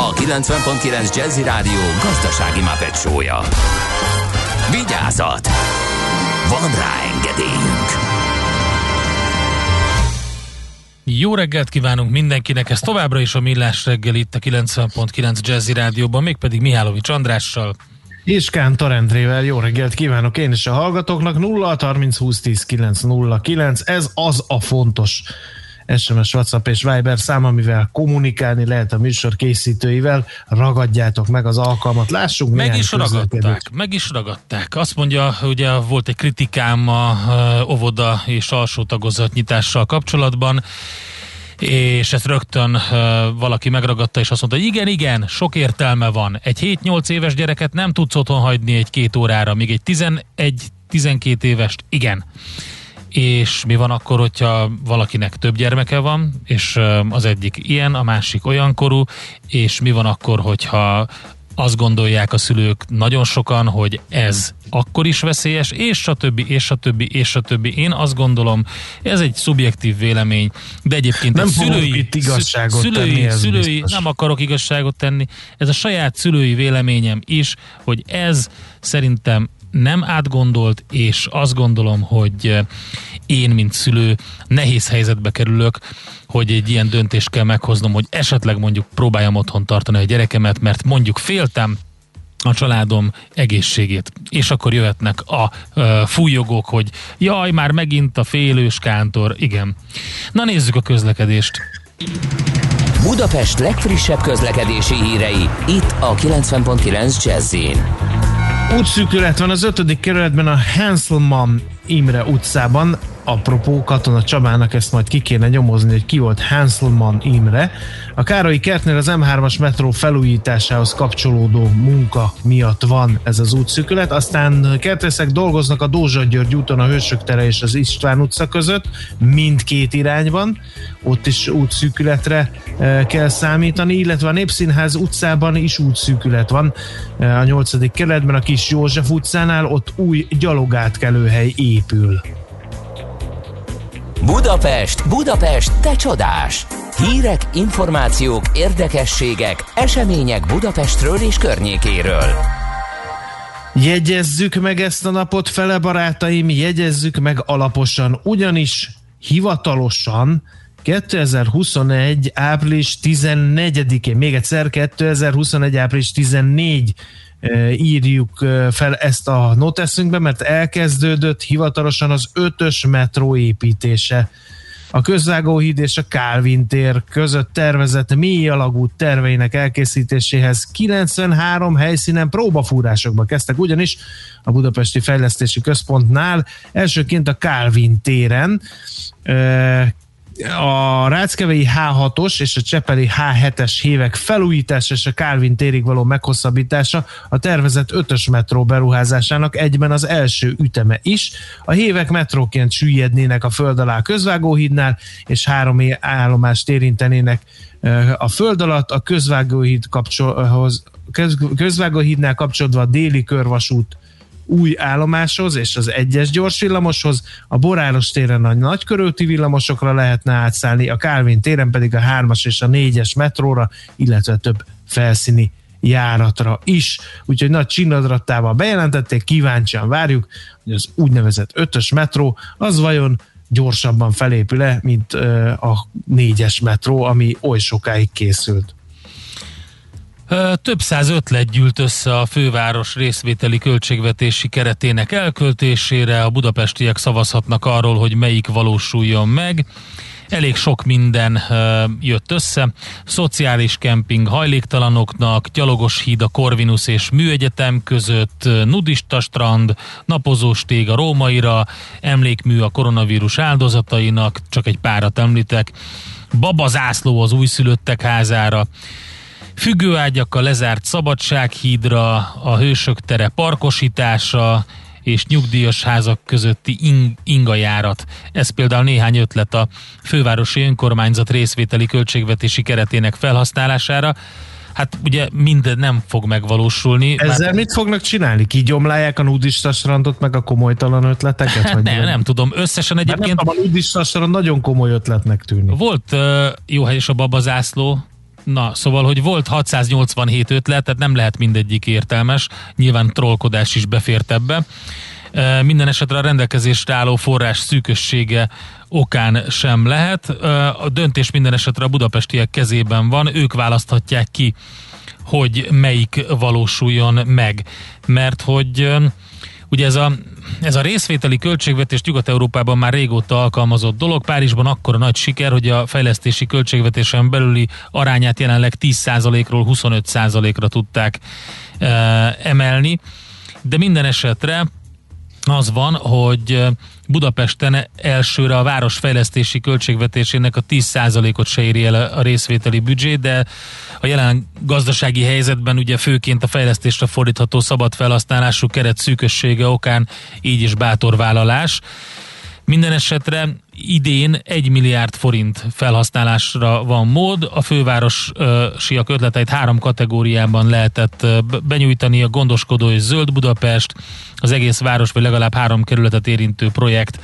a 90.9 Jazzy Rádió gazdasági mapetsója. Vigyázat! Van rá engedélyünk! Jó reggelt kívánunk mindenkinek, ez továbbra is a Millás reggel itt a 90.9 Jazzy Rádióban, mégpedig Mihálovics Andrással. És Kántor Endrével jó reggelt kívánok én is a hallgatóknak 0 30 20 10 9 0 9 ez az a fontos SMS, WhatsApp és Viber szám, amivel kommunikálni lehet a műsor készítőivel. Ragadjátok meg az alkalmat, lássunk Meg is ragadták, meg is ragadták. Azt mondja, ugye volt egy kritikám a óvoda és alsó tagozat nyitással kapcsolatban, és ezt rögtön uh, valaki megragadta, és azt mondta, hogy igen, igen, sok értelme van. Egy 7-8 éves gyereket nem tudsz otthon hagyni egy-két órára, míg egy 11-12 évest igen és mi van akkor, hogyha valakinek több gyermeke van, és az egyik ilyen, a másik olyan korú, és mi van akkor, hogyha azt gondolják a szülők nagyon sokan, hogy ez akkor is veszélyes, és stb., és stb., és stb. Én azt gondolom, ez egy szubjektív vélemény, de egyébként nem egy szülői, itt igazságot szülői, tenni, szülői nem akarok igazságot tenni, ez a saját szülői véleményem is, hogy ez szerintem nem átgondolt, és azt gondolom, hogy én, mint szülő, nehéz helyzetbe kerülök, hogy egy ilyen döntést kell meghoznom, hogy esetleg mondjuk próbáljam otthon tartani a gyerekemet, mert mondjuk féltem a családom egészségét. És akkor jöhetnek a uh, fújogók, hogy jaj, már megint a félős kántor. Igen. Na nézzük a közlekedést. Budapest legfrissebb közlekedési hírei, itt a 90.9 jazz Útszűkület van az ötödik kerületben a Hanselman Imre utcában apropó Katona Csabának ezt majd ki kéne nyomozni, hogy ki volt Hanselman Imre. A Károlyi kertnél az M3-as metró felújításához kapcsolódó munka miatt van ez az útszűkület, aztán kertészek dolgoznak a Dózsa György úton a Hősök tere és az István utca között, mindkét irányban, ott is útszűkületre e, kell számítani, illetve a Népszínház utcában is útszűkület van e, a 8. keletben, a Kis József utcánál, ott új gyalogátkelőhely épül. Budapest, Budapest, te csodás! Hírek, információk, érdekességek, események Budapestről és környékéről. Jegyezzük meg ezt a napot, fele barátaim, jegyezzük meg alaposan, ugyanis hivatalosan 2021. április 14-én, még egyszer 2021. április 14 írjuk fel ezt a noteszünkbe, mert elkezdődött hivatalosan az ötös metró építése. A Közvágóhíd és a Kálvin tér között tervezett mély alagút terveinek elkészítéséhez 93 helyszínen próbafúrásokba kezdtek, ugyanis a Budapesti Fejlesztési Központnál elsőként a Kálvin téren a Ráckevei H6-os és a Csepeli H7-es hívek felújítása és a Kálvin térig való meghosszabbítása a tervezett 5-ös metró beruházásának egyben az első üteme is. A hívek metróként süllyednének a föld alá közvágóhídnál, és három állomást érintenének a föld alatt, a közvágóhíd kapcsolhoz közvágóhídnál kapcsolódva a déli körvasút új állomáshoz és az egyes gyors villamoshoz, a Boráros téren a nagykörülti villamosokra lehetne átszállni, a Kálvin téren pedig a 3-as és a 4-es metróra, illetve több felszíni járatra is. Úgyhogy nagy csinnadrattával bejelentették, kíváncsian várjuk, hogy az úgynevezett ötös metró az vajon gyorsabban felépül-e, mint a négyes metró, ami oly sokáig készült. Több száz ötlet gyűlt össze a főváros részvételi költségvetési keretének elköltésére. A budapestiek szavazhatnak arról, hogy melyik valósuljon meg. Elég sok minden jött össze. Szociális kemping hajléktalanoknak, gyalogos híd a Corvinus és Műegyetem között, nudista strand, napozós tég a Rómaira, emlékmű a koronavírus áldozatainak, csak egy párat említek, babazászló az újszülöttek házára, függőágyakkal lezárt szabadsághídra, a hősök tere parkosítása, és nyugdíjas házak közötti ing- ingajárat. Ez például néhány ötlet a fővárosi önkormányzat részvételi költségvetési keretének felhasználására. Hát ugye minden nem fog megvalósulni. Ezzel mert... mit fognak csinálni? Kigyomlálják a nudista strandot, meg a komolytalan ötleteket? Hát vagy nem, nem tudom. Összesen egyébként... nem tudom, a nudista strand nagyon komoly ötletnek tűnik. Volt uh, jó hely és a babazászló, Na, szóval, hogy volt 687 ötlet, tehát nem lehet mindegyik értelmes, nyilván trollkodás is befért ebbe. Minden esetre a rendelkezésre álló forrás szűkössége okán sem lehet. A döntés minden esetre a budapestiek kezében van, ők választhatják ki, hogy melyik valósuljon meg. Mert hogy ugye ez a ez a részvételi költségvetés Nyugat-Európában már régóta alkalmazott dolog. Párizsban akkor a nagy siker, hogy a fejlesztési költségvetésen belüli arányát jelenleg 10%-ról 25%-ra tudták e, emelni. De minden esetre az van, hogy Budapesten elsőre a városfejlesztési költségvetésének a 10%-ot se éri el a részvételi büdzsé, de a jelen gazdasági helyzetben ugye főként a fejlesztésre fordítható szabad felhasználású keret szűkössége okán így is bátor vállalás. Minden esetre idén 1 milliárd forint felhasználásra van mód. A fővárosiak ötleteit három kategóriában lehetett benyújtani, a gondoskodó és zöld Budapest, az egész város vagy legalább három kerületet érintő projekt,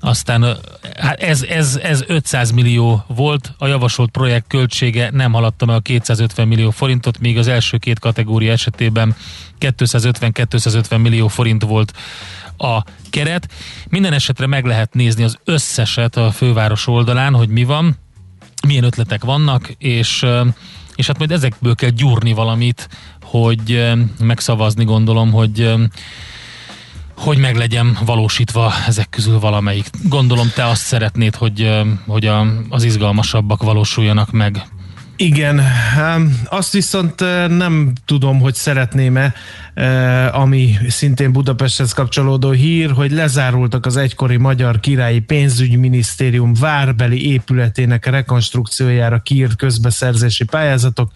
aztán hát ez, ez, ez 500 millió volt, a javasolt projekt költsége nem haladta meg a 250 millió forintot, míg az első két kategória esetében 250-250 millió forint volt a keret. Minden esetre meg lehet nézni az összeset a főváros oldalán, hogy mi van, milyen ötletek vannak, és, és hát majd ezekből kell gyúrni valamit, hogy megszavazni gondolom, hogy hogy meg legyen valósítva ezek közül valamelyik. Gondolom te azt szeretnéd, hogy, hogy a, az izgalmasabbak valósuljanak meg. Igen, azt viszont nem tudom, hogy szeretném-e, ami szintén Budapesthez kapcsolódó hír, hogy lezárultak az egykori Magyar Királyi Pénzügyminisztérium várbeli épületének rekonstrukciójára kiírt közbeszerzési pályázatok.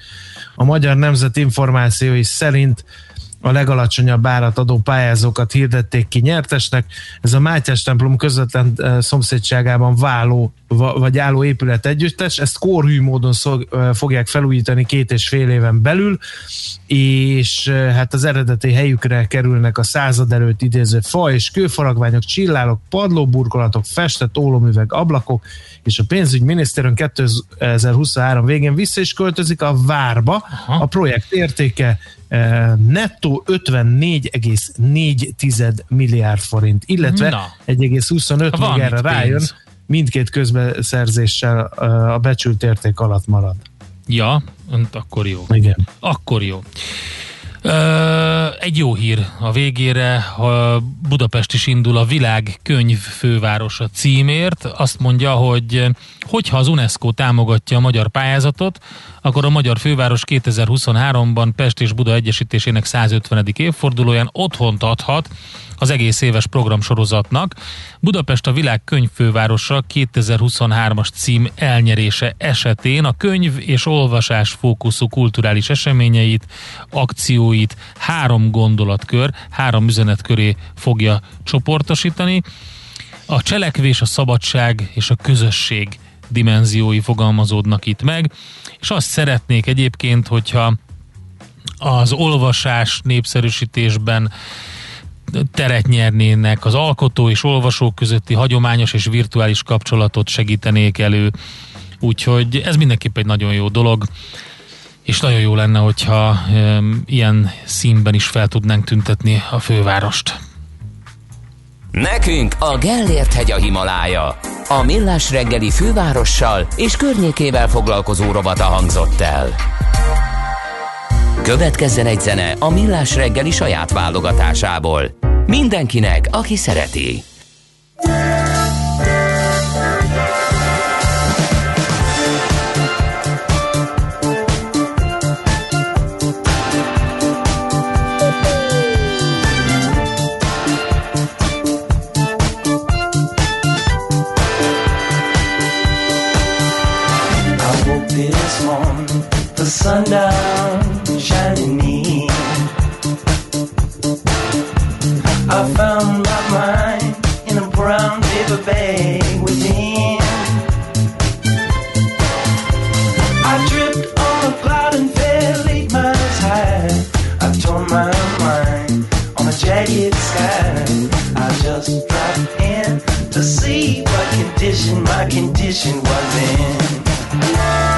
A Magyar Nemzet információi szerint a legalacsonyabb árat adó pályázókat hirdették ki nyertesnek. Ez a Mátyás templom közvetlen eh, szomszédságában váló vagy álló épület együttes, ezt kórhű módon szog, eh, fogják felújítani két és fél éven belül, és eh, hát az eredeti helyükre kerülnek a század előtt idéző fa és kőfaragványok, csillálok, padlóburkolatok, festett ólomüveg, ablakok, és a pénzügyminisztérium 2023 végén vissza is költözik a várba. Aha. A projekt értéke nettó 54,4 milliárd forint, illetve 1,25 meg erre rájön, mindkét közbeszerzéssel a becsült érték alatt marad. Ja, akkor jó. Igen. Akkor jó. Egy jó hír a végére, a Budapest is indul a világ könyv fővárosa címért. Azt mondja, hogy hogyha az UNESCO támogatja a magyar pályázatot, akkor a magyar főváros 2023-ban Pest és Buda egyesítésének 150. évfordulóján otthont adhat az egész éves programsorozatnak. Budapest a világ könyvfővárosa 2023-as cím elnyerése esetén a könyv és olvasás fókuszú kulturális eseményeit, akcióit három gondolatkör, három üzenet fogja csoportosítani. A cselekvés, a szabadság és a közösség dimenziói fogalmazódnak itt meg, és azt szeretnék egyébként, hogyha az olvasás népszerűsítésben teret nyernének, az alkotó és olvasók közötti hagyományos és virtuális kapcsolatot segítenék elő. Úgyhogy ez mindenképp egy nagyon jó dolog, és nagyon jó lenne, hogyha e, ilyen színben is fel tudnánk tüntetni a fővárost. Nekünk a Gellért hegy a Himalája. A Millás reggeli fővárossal és környékével foglalkozó robata hangzott el. Következzen egy zene a Millás reggeli saját válogatásából. Mindenkinek, aki szereti. the sundown shining me. I found my mind in a brown paper bag within. I tripped on a cloud and fell eight miles high. I tore my mind on a jagged sky. I just dropped in to see what condition my condition was in.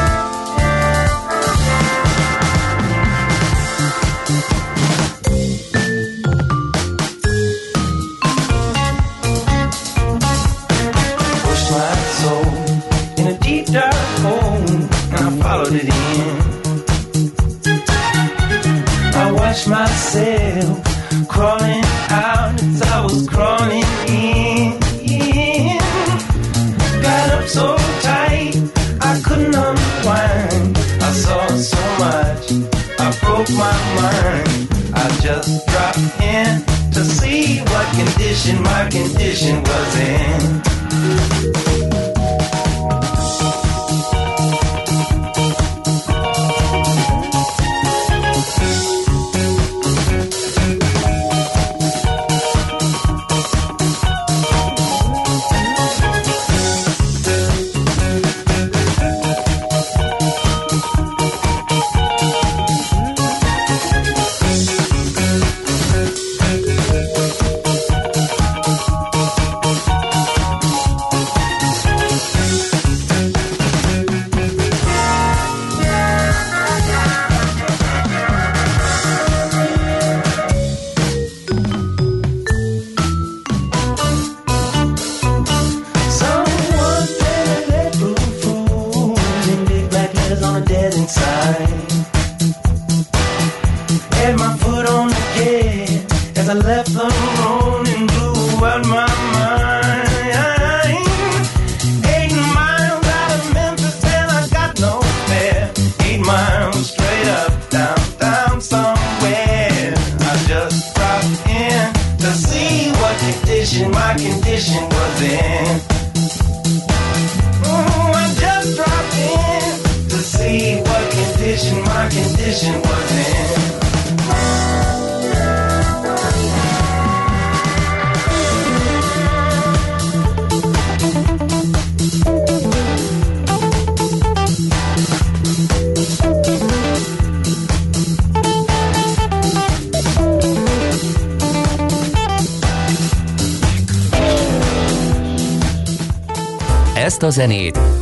Myself crawling out as I was crawling in. Got up so tight I couldn't unwind. I saw so much, I broke my mind. I just dropped in to see what condition my condition was in.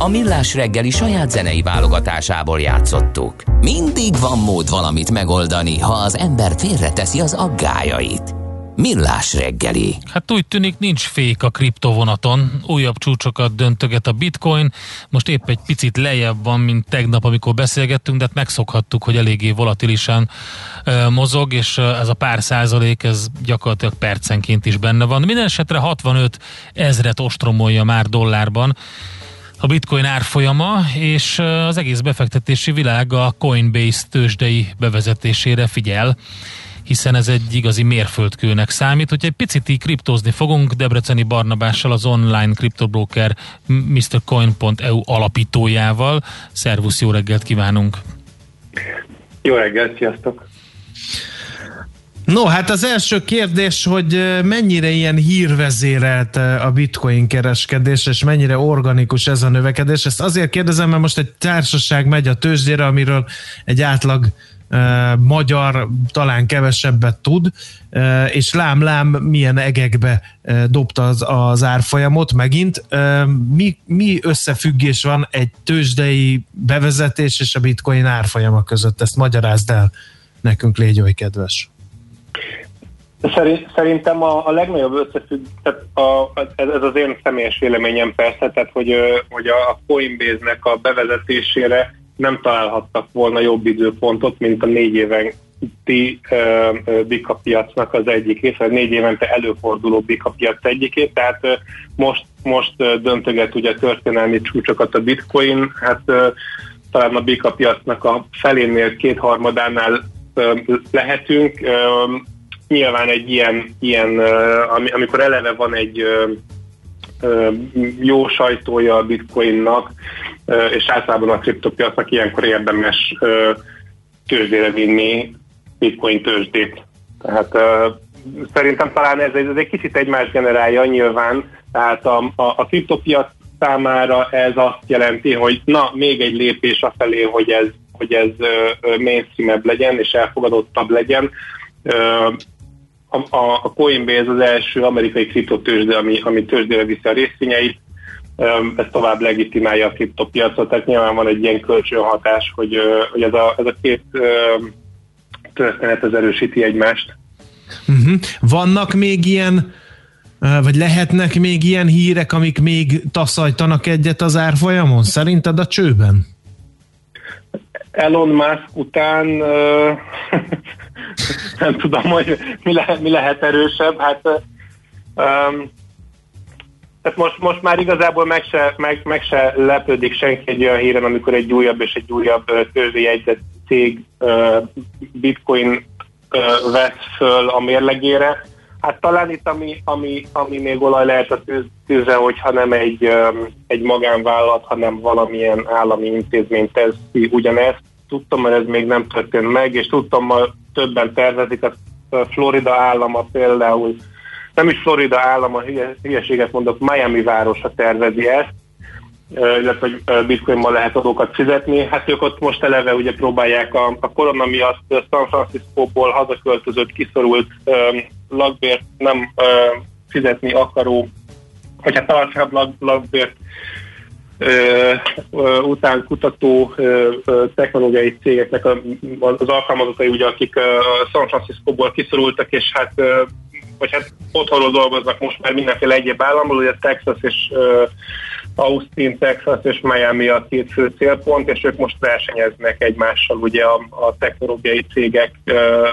Millás reggeli saját zenei válogatásából játszottuk. Mindig van mód valamit megoldani, ha az ember félreteszi az aggájait. Millás reggeli. Hát úgy tűnik nincs fék a kriptovonaton, újabb csúcsokat döntöget a bitcoin, most épp egy picit lejjebb van, mint tegnap, amikor beszélgettünk, de hát megszokhattuk, hogy eléggé volatilisan uh, mozog, és ez a pár százalék, ez gyakorlatilag percenként is benne van. Minden esetre 65 ezret ostromolja már dollárban a bitcoin árfolyama, és az egész befektetési világ a Coinbase tőzsdei bevezetésére figyel hiszen ez egy igazi mérföldkőnek számít. Hogyha egy picit így kriptózni fogunk, Debreceni Barnabással, az online kriptobroker MrCoin.eu alapítójával. Szervusz, jó reggelt kívánunk! Jó reggelt, sziasztok! No, hát az első kérdés, hogy mennyire ilyen hírvezérelt a bitcoin kereskedés, és mennyire organikus ez a növekedés. Ezt azért kérdezem, mert most egy társaság megy a tőzsdére, amiről egy átlag magyar talán kevesebbet tud, és lám-lám milyen egekbe dobta az, az árfolyamot megint. Mi, mi összefüggés van egy tőzsdei bevezetés és a bitcoin árfolyama között? Ezt magyarázd el nekünk, légy oly kedves. Szerintem a, a legnagyobb összefügg, tehát a, ez, ez az én személyes véleményem persze, tehát hogy, hogy a Coinbase-nek a bevezetésére nem találhattak volna jobb időpontot, mint a négy éven ti bika piacnak az egyikét, vagy négy évente előforduló bika piac egyikét, tehát most, most döntöget ugye történelmi csúcsokat a bitcoin, hát talán a bika piacnak a felénél, kétharmadánál lehetünk. Nyilván egy ilyen, ilyen ami, amikor eleve van egy jó sajtója a bitcoinnak, és általában a kriptopiacnak ilyenkor érdemes tőzsdére vinni bitcoin tőzsdét. Tehát szerintem talán ez, ez egy kicsit egymást generálja nyilván, tehát a, a, a kriptopiac számára ez azt jelenti, hogy na, még egy lépés afelé, hogy ez, hogy ez mainstream legyen és elfogadottabb legyen. A, a, Coinbase az első amerikai kriptotőzsde, ami, ami tőzsdére viszi a részvényeit, ez tovább legitimálja a kriptopiacot, tehát nyilván van egy ilyen kölcsönhatás, hogy, hogy ez, a, ez a két történet ez erősíti egymást. Uh-huh. Vannak még ilyen, vagy lehetnek még ilyen hírek, amik még taszajtanak egyet az árfolyamon? Szerinted a csőben? Elon Musk után nem tudom, hogy mi lehet, mi lehet erősebb. Hát um, tehát most, most már igazából meg se, meg, meg se lepődik senki egy olyan híren, amikor egy újabb és egy újabb tőzsdéjegyzett cég uh, bitcoin uh, vesz föl a mérlegére. Hát talán itt, ami, ami, ami még olaj lehet a tűz, tűzre, hogyha nem egy, egy magánvállalat, hanem valamilyen állami intézmény teszi ugyanezt. Tudtam, hogy ez még nem történt meg, és tudtam, hogy többen tervezik, a Florida állama például, nem is Florida állama, hülyeséget mondok, Miami városa tervezi ezt, illetve hogy bitcoinban lehet adókat fizetni. Hát ők ott most eleve ugye próbálják a, a korona miatt San Francisco-ból hazaköltözött, kiszorult um, lakbért nem um, fizetni akaró, vagy hát alacsonyabb lag, lakbért után kutató technológiai cégeknek az alkalmazottai, ugye, akik San Francisco-ból kiszorultak, és hát vagy hát otthonról dolgoznak most már mindenféle egyéb államból, ugye Texas és Austin, Texas és Miami a két fő célpont, és ők most versenyeznek egymással ugye a, a technológiai cégek uh,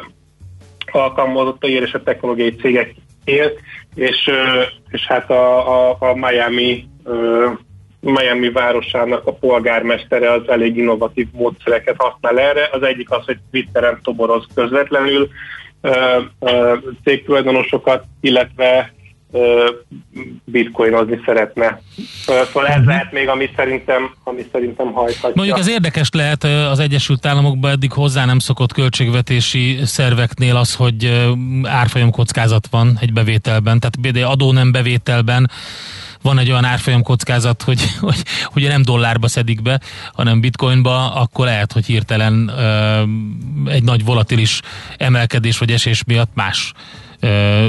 alkalmazottai és a technológiai cégek él, és, és hát a, a, a Miami Miami városának a polgármestere az elég innovatív módszereket használ erre. Az egyik az, hogy Twitteren toboroz közvetlenül cégtulajdonosokat, illetve bitcoinozni szeretne. Szóval ez lehet még, ami szerintem, ami szerintem hajthatja. Mondjuk az érdekes lehet az Egyesült Államokban eddig hozzá nem szokott költségvetési szerveknél az, hogy árfolyam kockázat van egy bevételben, tehát adó nem bevételben van egy olyan árfolyam kockázat, hogy, hogy ugye nem dollárba szedik be, hanem bitcoinba, akkor lehet, hogy hirtelen ö, egy nagy volatilis emelkedés vagy esés miatt más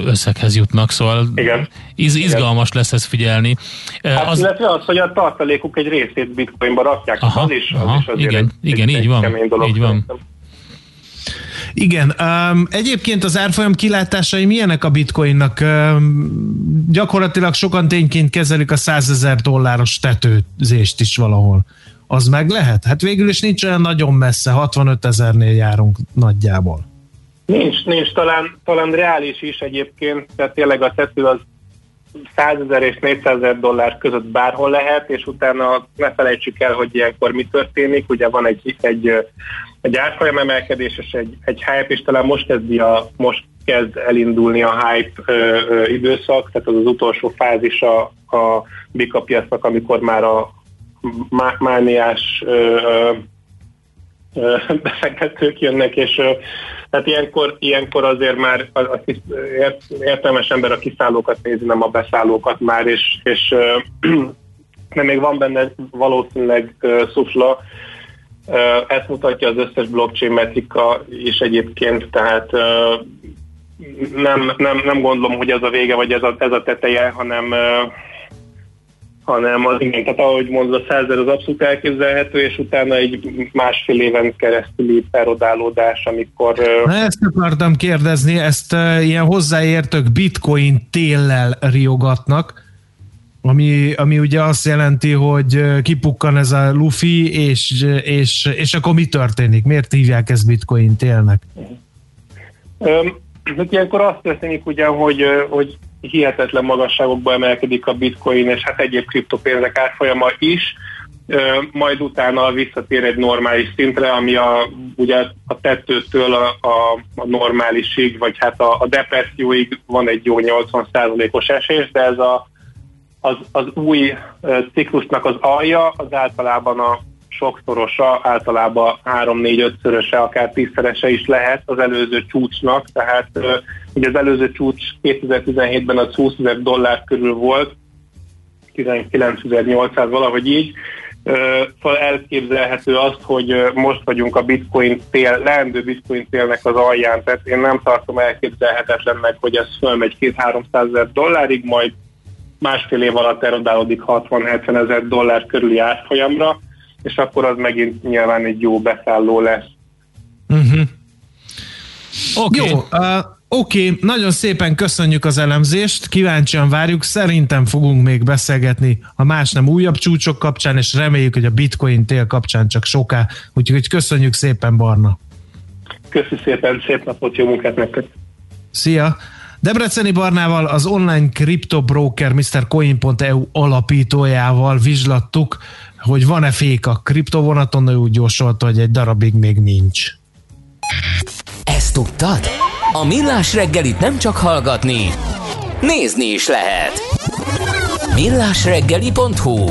összeghez jutnak, szóval Igen. Iz, izgalmas lesz ezt figyelni. Hát, az... Illetve az, hogy a tartalékuk egy részét bitcoinba rakják, aha, az is, az aha, is azért igen, egy, igen, egy, így van, így van. Igen, um, egyébként az árfolyam kilátásai milyenek a bitcoinnak? Um, gyakorlatilag sokan tényként kezelik a 100 ezer dolláros tetőzést is valahol. Az meg lehet? Hát végül is nincs olyan nagyon messze, 65 ezernél járunk nagyjából. Nincs, nincs, talán, talán reális is egyébként, tehát tényleg a tető az 100 ezer és 400 ezer dollár között bárhol lehet, és utána ne felejtsük el, hogy ilyenkor mi történik. Ugye van egy, egy, egy árfolyam emelkedés és egy, egy hype, és talán most kezdi a, most kezd elindulni a hype ö, ö, időszak, tehát az az utolsó fázis a, a bika piacnak, amikor már a má, mániás ö, ö, befektetők jönnek, és tehát ilyenkor, ilyenkor azért már a, a kis, ért, értelmes ember a kiszállókat nézi, nem a beszállókat már, és, és de még van benne valószínűleg uh, szufla. Uh, ezt mutatja az összes blockchain metrika is egyébként, tehát uh, nem, nem, nem gondolom, hogy ez a vége, vagy ez a, ez a teteje, hanem uh, hanem az igen, tehát ahogy mondod, a százer az abszolút elképzelhető, és utána egy másfél éven keresztüli perodálódás, amikor... Na ezt akartam kérdezni, ezt ilyen hozzáértők bitcoin téllel riogatnak, ami, ami ugye azt jelenti, hogy kipukkan ez a lufi, és, és, és akkor mi történik? Miért hívják ezt bitcoin télnek? Um, ilyenkor azt történik ugyan, hogy, hogy hihetetlen magasságokba emelkedik a bitcoin és hát egyéb kriptopénzek árfolyama is, majd utána visszatér egy normális szintre, ami a, ugye a tetőtől a, a, a normálisig, vagy hát a, a depresszióig van egy jó 80%-os esés, de ez a, az, az új ciklusnak az alja, az általában a sokszorosa, általában 3-4-5-szöröse, akár tízszerese is lehet az előző csúcsnak, tehát ugye az előző csúcs 2017-ben az 20 ezer dollár körül volt, 19.800 valahogy így, Szóval elképzelhető azt, hogy most vagyunk a bitcoin tél, leendő bitcoin télnek az alján, tehát én nem tartom elképzelhetetlennek, hogy ez fölmegy 2-300 ezer dollárig, majd másfél év alatt erodálódik 60-70 ezer dollár körüli árfolyamra, és akkor az megint nyilván egy jó beszálló lesz. Uh-huh. Okay. Jó, uh, oké, okay. nagyon szépen köszönjük az elemzést, kíváncsian várjuk, szerintem fogunk még beszélgetni a más nem újabb csúcsok kapcsán, és reméljük, hogy a bitcoin tél kapcsán csak soká, úgyhogy köszönjük szépen Barna. Köszi szépen, szép napot, jó munkát nektek! Szia! Debreceni Barnával, az online kriptobroker Mr. Coin.eu alapítójával vizslattuk, hogy van-e fék a kriptovonaton, ő úgy jósolta, hogy egy darabig még nincs. Ezt tudtad? A Millás reggelit nem csak hallgatni, nézni is lehet. Millásreggeli.hu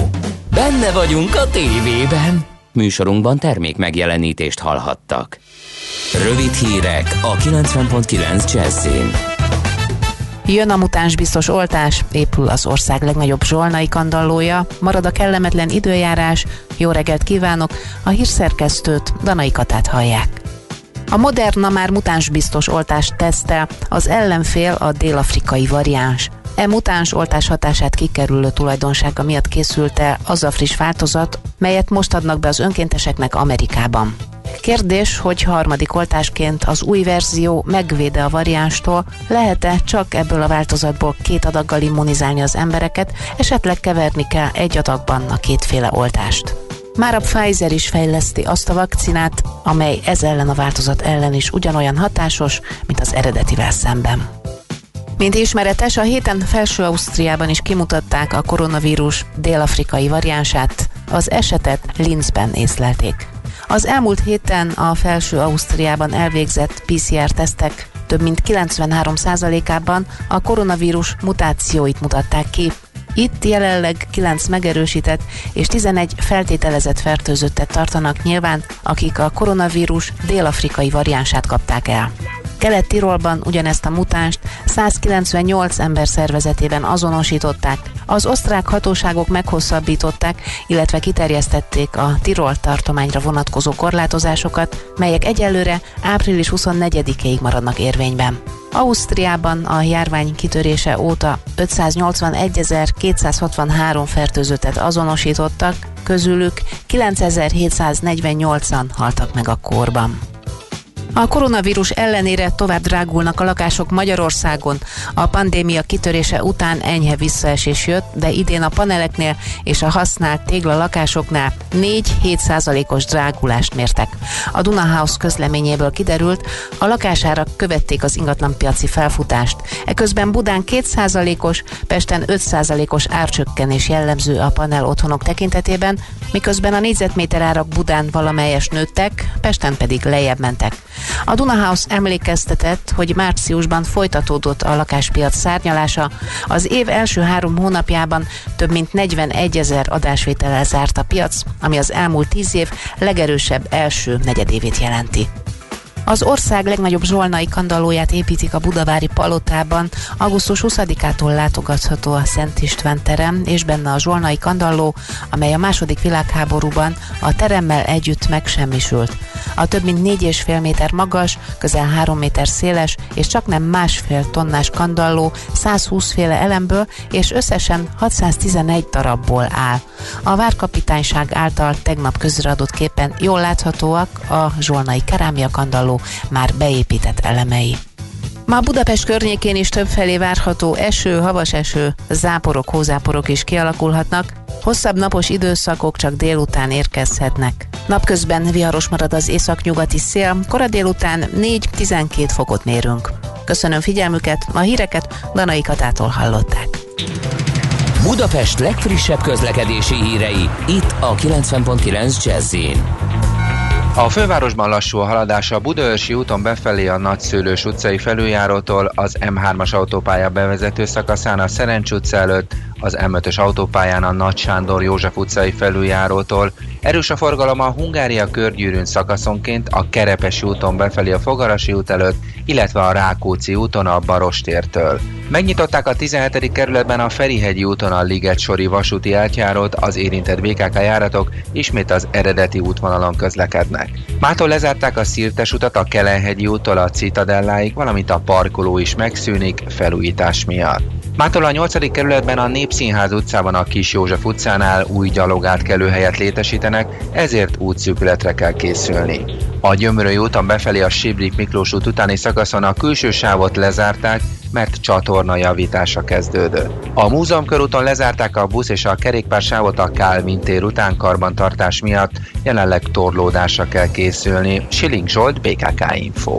Benne vagyunk a tévében. Műsorunkban termék megjelenítést hallhattak. Rövid hírek a 90.9 Jazzin. Jön a mutáns biztos oltás, épül az ország legnagyobb zsolnai kandallója, marad a kellemetlen időjárás, jó reggelt kívánok, a hírszerkesztőt, Danai Katát hallják. A Moderna már mutáns biztos oltást tesztel, az ellenfél a dél-afrikai variáns. E mutáns oltás hatását kikerülő tulajdonsága miatt készült el az a friss változat, melyet most adnak be az önkénteseknek Amerikában. Kérdés, hogy harmadik oltásként az új verzió megvéde a variánstól, lehet-e csak ebből a változatból két adaggal immunizálni az embereket, esetleg keverni kell egy adagban a kétféle oltást. Már a Pfizer is fejleszti azt a vakcinát, amely ez ellen a változat ellen is ugyanolyan hatásos, mint az eredetivel szemben. Mint ismeretes, a héten Felső Ausztriában is kimutatták a koronavírus dél-afrikai variánsát, az esetet Linzben észlelték. Az elmúlt héten a Felső Ausztriában elvégzett PCR-tesztek több mint 93%-ában a koronavírus mutációit mutatták ki. Itt jelenleg 9 megerősített és 11 feltételezett fertőzöttet tartanak nyilván, akik a koronavírus dél-afrikai variánsát kapták el. Kelet-Tirolban ugyanezt a mutánst 198 ember szervezetében azonosították. Az osztrák hatóságok meghosszabbították, illetve kiterjesztették a Tirol tartományra vonatkozó korlátozásokat, melyek egyelőre április 24-ig maradnak érvényben. Ausztriában a járvány kitörése óta 581.263 fertőzöttet azonosítottak, közülük 9748-an haltak meg a korban. A koronavírus ellenére tovább drágulnak a lakások Magyarországon. A pandémia kitörése után enyhe visszaesés jött, de idén a paneleknél és a használt tégla lakásoknál 4-7 százalékos drágulást mértek. A Duna House közleményéből kiderült, a lakásárak követték az ingatlanpiaci felfutást. Eközben Budán 2 százalékos, Pesten 5 százalékos árcsökkenés jellemző a panel otthonok tekintetében, miközben a négyzetméter árak Budán valamelyes nőttek, Pesten pedig lejjebb mentek. A Dunahouse emlékeztetett, hogy márciusban folytatódott a lakáspiac szárnyalása. Az év első három hónapjában több mint 41 ezer adásvétellel zárt a piac, ami az elmúlt tíz év legerősebb első negyedévét jelenti. Az ország legnagyobb zsolnai kandallóját építik a Budavári Palotában. Augusztus 20-ától látogatható a Szent István terem, és benne a zsolnai kandalló, amely a második világháborúban a teremmel együtt megsemmisült. A több mint 4,5 méter magas, közel 3 méter széles és csak nem másfél tonnás kandalló 120 féle elemből és összesen 611 darabból áll. A várkapitányság által tegnap közreadott képen jól láthatóak a zsolnai kerámia kandalló már beépített elemei. Ma Budapest környékén is többfelé várható eső, havas eső, záporok, hózáporok is kialakulhatnak, hosszabb napos időszakok csak délután érkezhetnek. Napközben viharos marad az északnyugati szél, kora délután 4-12 fokot mérünk. Köszönöm figyelmüket, a híreket Danai Katától hallották. Budapest legfrissebb közlekedési hírei, itt a 90.9 jazz a fővárosban lassú a haladása a Budaörsi úton befelé a Nagyszőlős utcai felüljárótól, az M3-as autópálya bevezető szakaszán a Szerencs utca előtt, az M5-ös autópályán a Nagy Sándor József utcai felüljárótól, Erős a forgalom a Hungária körgyűrűn szakaszonként a Kerepesi úton befelé a Fogarasi út előtt, illetve a Rákóczi úton a Barostértől. Megnyitották a 17. kerületben a Ferihegyi úton a Liget sori vasúti átjárót, az érintett BKK járatok ismét az eredeti útvonalon közlekednek. Mától lezárták a Szirtes utat a Kelenhegyi úttól a Citadelláig, valamint a parkoló is megszűnik felújítás miatt. Mától a 8. kerületben a Népszínház utcában a Kis József utcánál új gyalogátkelőhelyet létesítenek, ezért útszűkületre kell készülni. A Gyömörői úton befelé a Sibrik Miklós út utáni szakaszon a külső sávot lezárták, mert csatorna javítása kezdődött. A múzeum körúton lezárták a busz és a kerékpársávot a Kálvin tér után karbantartás miatt, jelenleg torlódásra kell készülni. Siling Zsolt, BKK Info.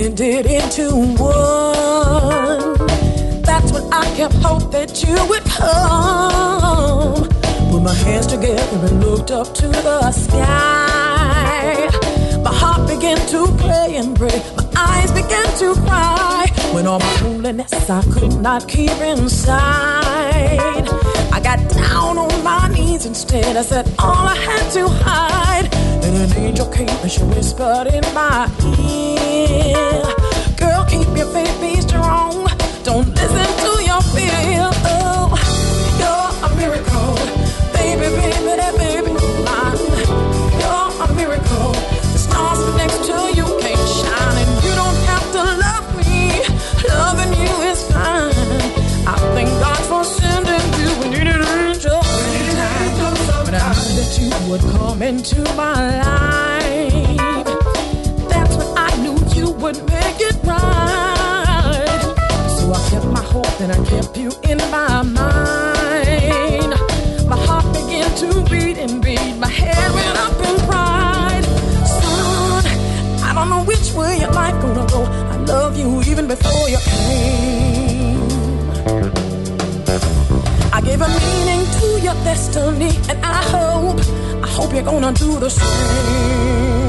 Blended into one. That's when I kept hope that you would come. Put my hands together and looked up to the sky. My heart began to pray and pray. My eyes began to cry. When all my loneliness I could not keep inside. I got down on my knees instead. I said all I had to hide. And an angel came and she whispered in my ear. Girl, keep your faith, be strong. Don't listen to your fear. Oh, you're a miracle. Baby, baby, that baby mine. You're a miracle. The stars next to you would come into my life. That's when I knew you would make it right. So I kept my hope and I kept you in my mind. My heart began to beat and beat. My head went up in pride. Son, I don't know which way your life gonna go. I love you even before you came. I gave a meaning to your destiny, and I hope, hope you're gonna do the same.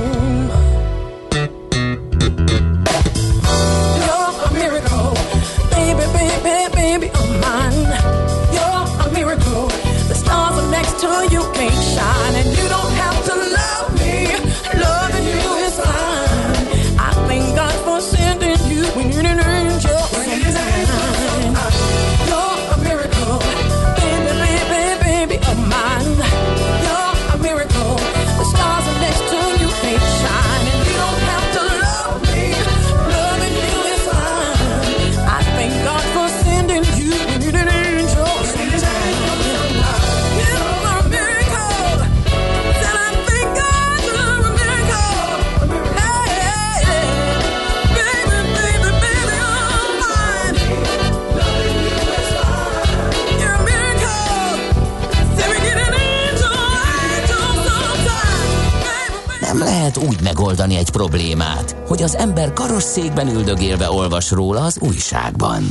Megoldani egy problémát, hogy az ember karosszékben üldögélve olvas róla az újságban.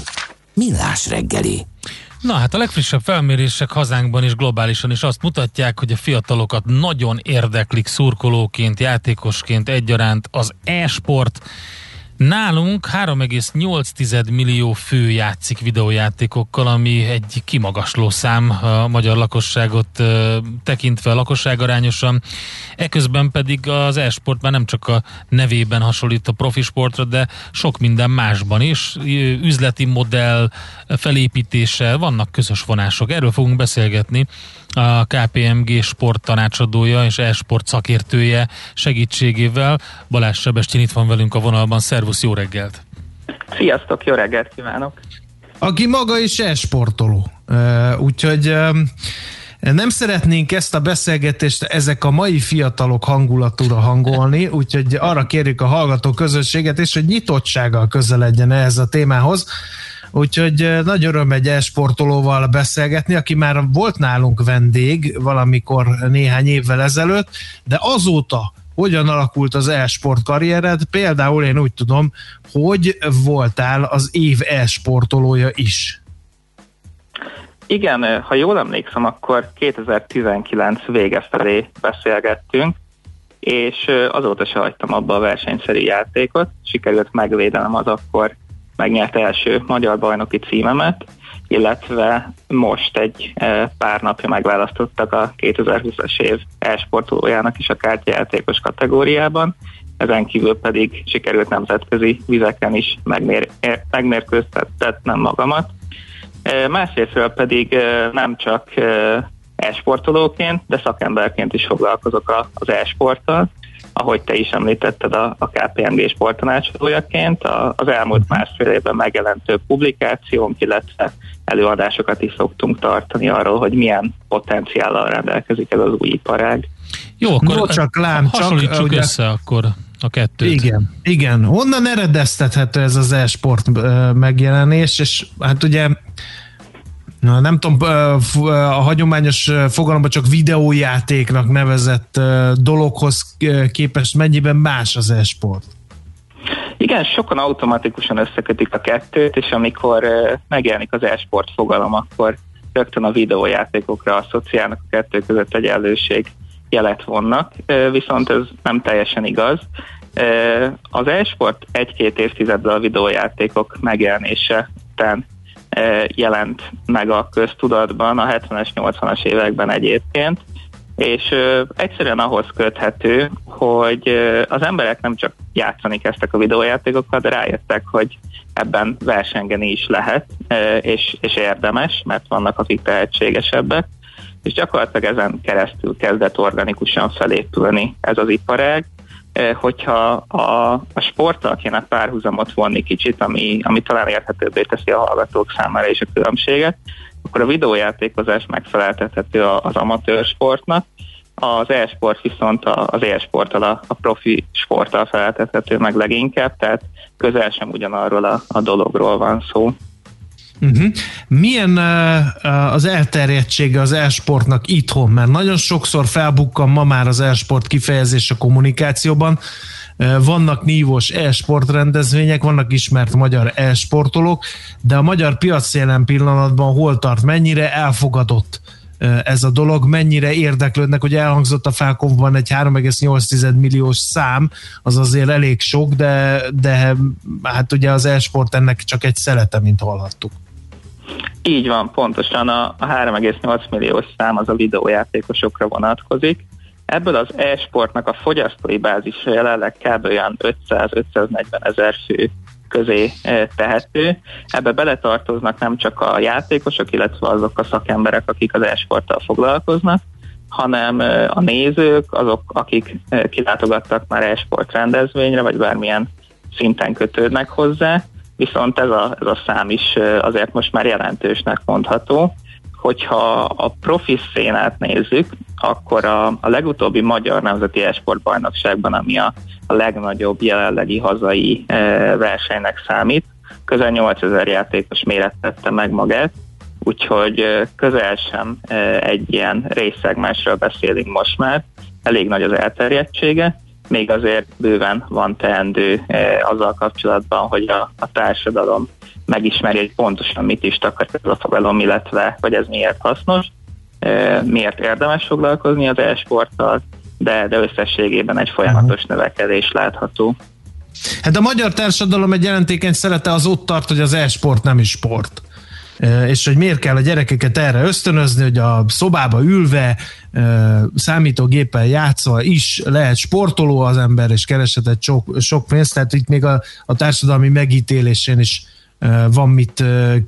Millás reggeli. Na hát a legfrissebb felmérések hazánkban és globálisan is azt mutatják, hogy a fiatalokat nagyon érdeklik szurkolóként, játékosként egyaránt az e-sport. Nálunk 3,8 millió fő játszik videójátékokkal, ami egy kimagasló szám a magyar lakosságot tekintve lakosságarányosan. Eközben pedig az e-sport már nem csak a nevében hasonlít a profi sportra, de sok minden másban is. Üzleti modell, felépítése, vannak közös vonások. Erről fogunk beszélgetni a KPMG sport tanácsadója és e-sport szakértője segítségével. Balázs Sebestyen itt van velünk a vonalban. Szervusz, jó reggelt! Sziasztok, jó reggelt kívánok! Aki maga is e-sportoló. Úgyhogy nem szeretnénk ezt a beszélgetést ezek a mai fiatalok hangulatúra hangolni, úgyhogy arra kérjük a hallgató közösséget és hogy nyitottsággal közeledjen ehhez a témához. úgyhogy nagy öröm egy e-sportolóval beszélgetni, aki már volt nálunk vendég valamikor néhány évvel ezelőtt, de azóta hogyan alakult az e-sport karriered? Például én úgy tudom, hogy voltál az év e-sportolója is. Igen, ha jól emlékszem, akkor 2019 vége felé beszélgettünk, és azóta se hagytam abba a versenyszerű játékot. Sikerült megvédenem az akkor megnyert első magyar bajnoki címemet, illetve most egy pár napja megválasztottak a 2020-as év e-sportolójának is a kártyajátékos kategóriában, ezen kívül pedig sikerült nemzetközi vizeken is megmér, megmérkőztetnem magamat. Másrésztről pedig nem csak e-sportolóként, de szakemberként is foglalkozok az e-sporttal, ahogy te is említetted a, a KPMG sporttanácsadójaként, az elmúlt másfél évben megjelent több publikációnk, illetve előadásokat is szoktunk tartani arról, hogy milyen potenciállal rendelkezik ez az új iparág. Jó, akkor No, csak lám, csak, hasonlítsuk ugye- össze akkor a kettőt. Igen, igen. Honnan eredeztethető ez az e-sport ö, megjelenés, és hát ugye nem tudom, a hagyományos fogalomban csak videójátéknak nevezett dologhoz képest mennyiben más az e-sport? Igen, sokan automatikusan összekötik a kettőt, és amikor megjelenik az e-sport fogalom, akkor rögtön a videójátékokra asszociálnak a kettő között egyenlőség jelet vonnak, viszont ez nem teljesen igaz. Az e-sport egy-két évtizeddel a videójátékok megjelenése után jelent meg a köztudatban a 70-es, 80-as években egyébként, és egyszerűen ahhoz köthető, hogy az emberek nem csak játszani kezdtek a videójátékokat, de rájöttek, hogy ebben versengeni is lehet, és, és érdemes, mert vannak akik tehetségesebbek, és gyakorlatilag ezen keresztül kezdett organikusan felépülni ez az iparág, hogyha a, a sporttal kéne párhuzamot vonni kicsit, ami, ami talán érthetőbbé teszi a hallgatók számára is a különbséget, akkor a videójátékozás megfeleltethető az amatőr sportnak, az e-sport viszont az e-sporttal, a, a profi sporttal feleltethető meg leginkább, tehát közel sem ugyanarról a, a dologról van szó. Uh-huh. Milyen uh, az elterjedtsége az e-sportnak itthon? Mert nagyon sokszor felbukkan ma már az e-sport kifejezés a kommunikációban. Vannak nívós e-sport rendezvények, vannak ismert magyar e-sportolók, de a magyar piac jelen pillanatban hol tart? Mennyire elfogadott ez a dolog? Mennyire érdeklődnek? Hogy elhangzott a Felkovban egy 3,8 milliós szám, az azért elég sok, de, de hát ugye az e-sport ennek csak egy szelete, mint hallhattuk. Így van, pontosan a, a 3,8 milliós szám az a videójátékosokra vonatkozik. Ebből az e-sportnak a fogyasztói bázisa jelenleg kb. olyan 500-540 ezer fő közé eh, tehető. Ebbe beletartoznak nem csak a játékosok, illetve azok a szakemberek, akik az e-sporttal foglalkoznak, hanem eh, a nézők, azok, akik eh, kilátogattak már e-sport rendezvényre, vagy bármilyen szinten kötődnek hozzá, viszont ez a, ez a szám is azért most már jelentősnek mondható. Hogyha a profi szénát nézzük, akkor a, a legutóbbi Magyar Nemzeti Esport Bajnokságban, ami a, a legnagyobb jelenlegi hazai e, versenynek számít, közel 8000 játékos mérettette meg magát, úgyhogy közel sem egy ilyen részszegmensről beszélünk most már, elég nagy az elterjedtsége, még azért bőven van teendő e, azzal kapcsolatban, hogy a, a társadalom megismeri, hogy pontosan mit is takar ez a fogalom, illetve hogy ez miért hasznos, e, miért érdemes foglalkozni az e-sporttal, de, de összességében egy folyamatos növekedés látható. Hát a magyar társadalom egy jelentékeny szerete az ott tart, hogy az e-sport nem is sport. E, És hogy miért kell a gyerekeket erre ösztönözni, hogy a szobába ülve, számítógéppel játszva is lehet sportoló az ember, és kereshetett sok, sok pénzt, tehát itt még a, a társadalmi megítélésén is van mit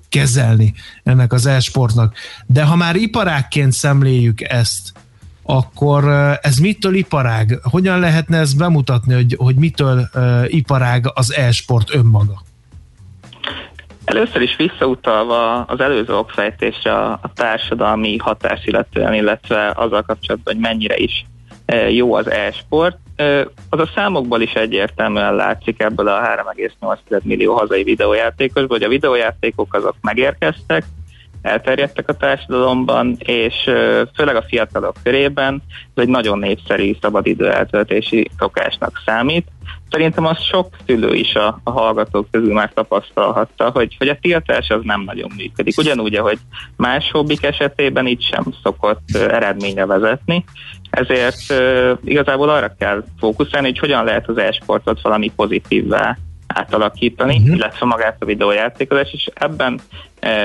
kezelni ennek az e-sportnak. De ha már iparágként szemléljük ezt, akkor ez mitől iparág? Hogyan lehetne ezt bemutatni, hogy, hogy mitől iparág az e-sport önmaga? Először is visszautalva az előző okfejtésre a, társadalmi hatás illetően, illetve azzal kapcsolatban, hogy mennyire is e, jó az e-sport. Ö, Az a számokból is egyértelműen látszik ebből a 3,8 millió hazai videójátékosból, hogy a videójátékok azok megérkeztek, elterjedtek a társadalomban, és ö, főleg a fiatalok körében ez egy nagyon népszerű szabadidő eltöltési szokásnak számít. Szerintem az sok szülő is a, a hallgatók közül már tapasztalhatta, hogy, hogy a tiltás az nem nagyon működik. Ugyanúgy, ahogy más hobbik esetében itt sem szokott eredményre vezetni, ezért igazából arra kell fókuszálni, hogy hogyan lehet az e-sportot valami pozitívvá átalakítani, uh-huh. illetve magát a videójátékozás, és ebben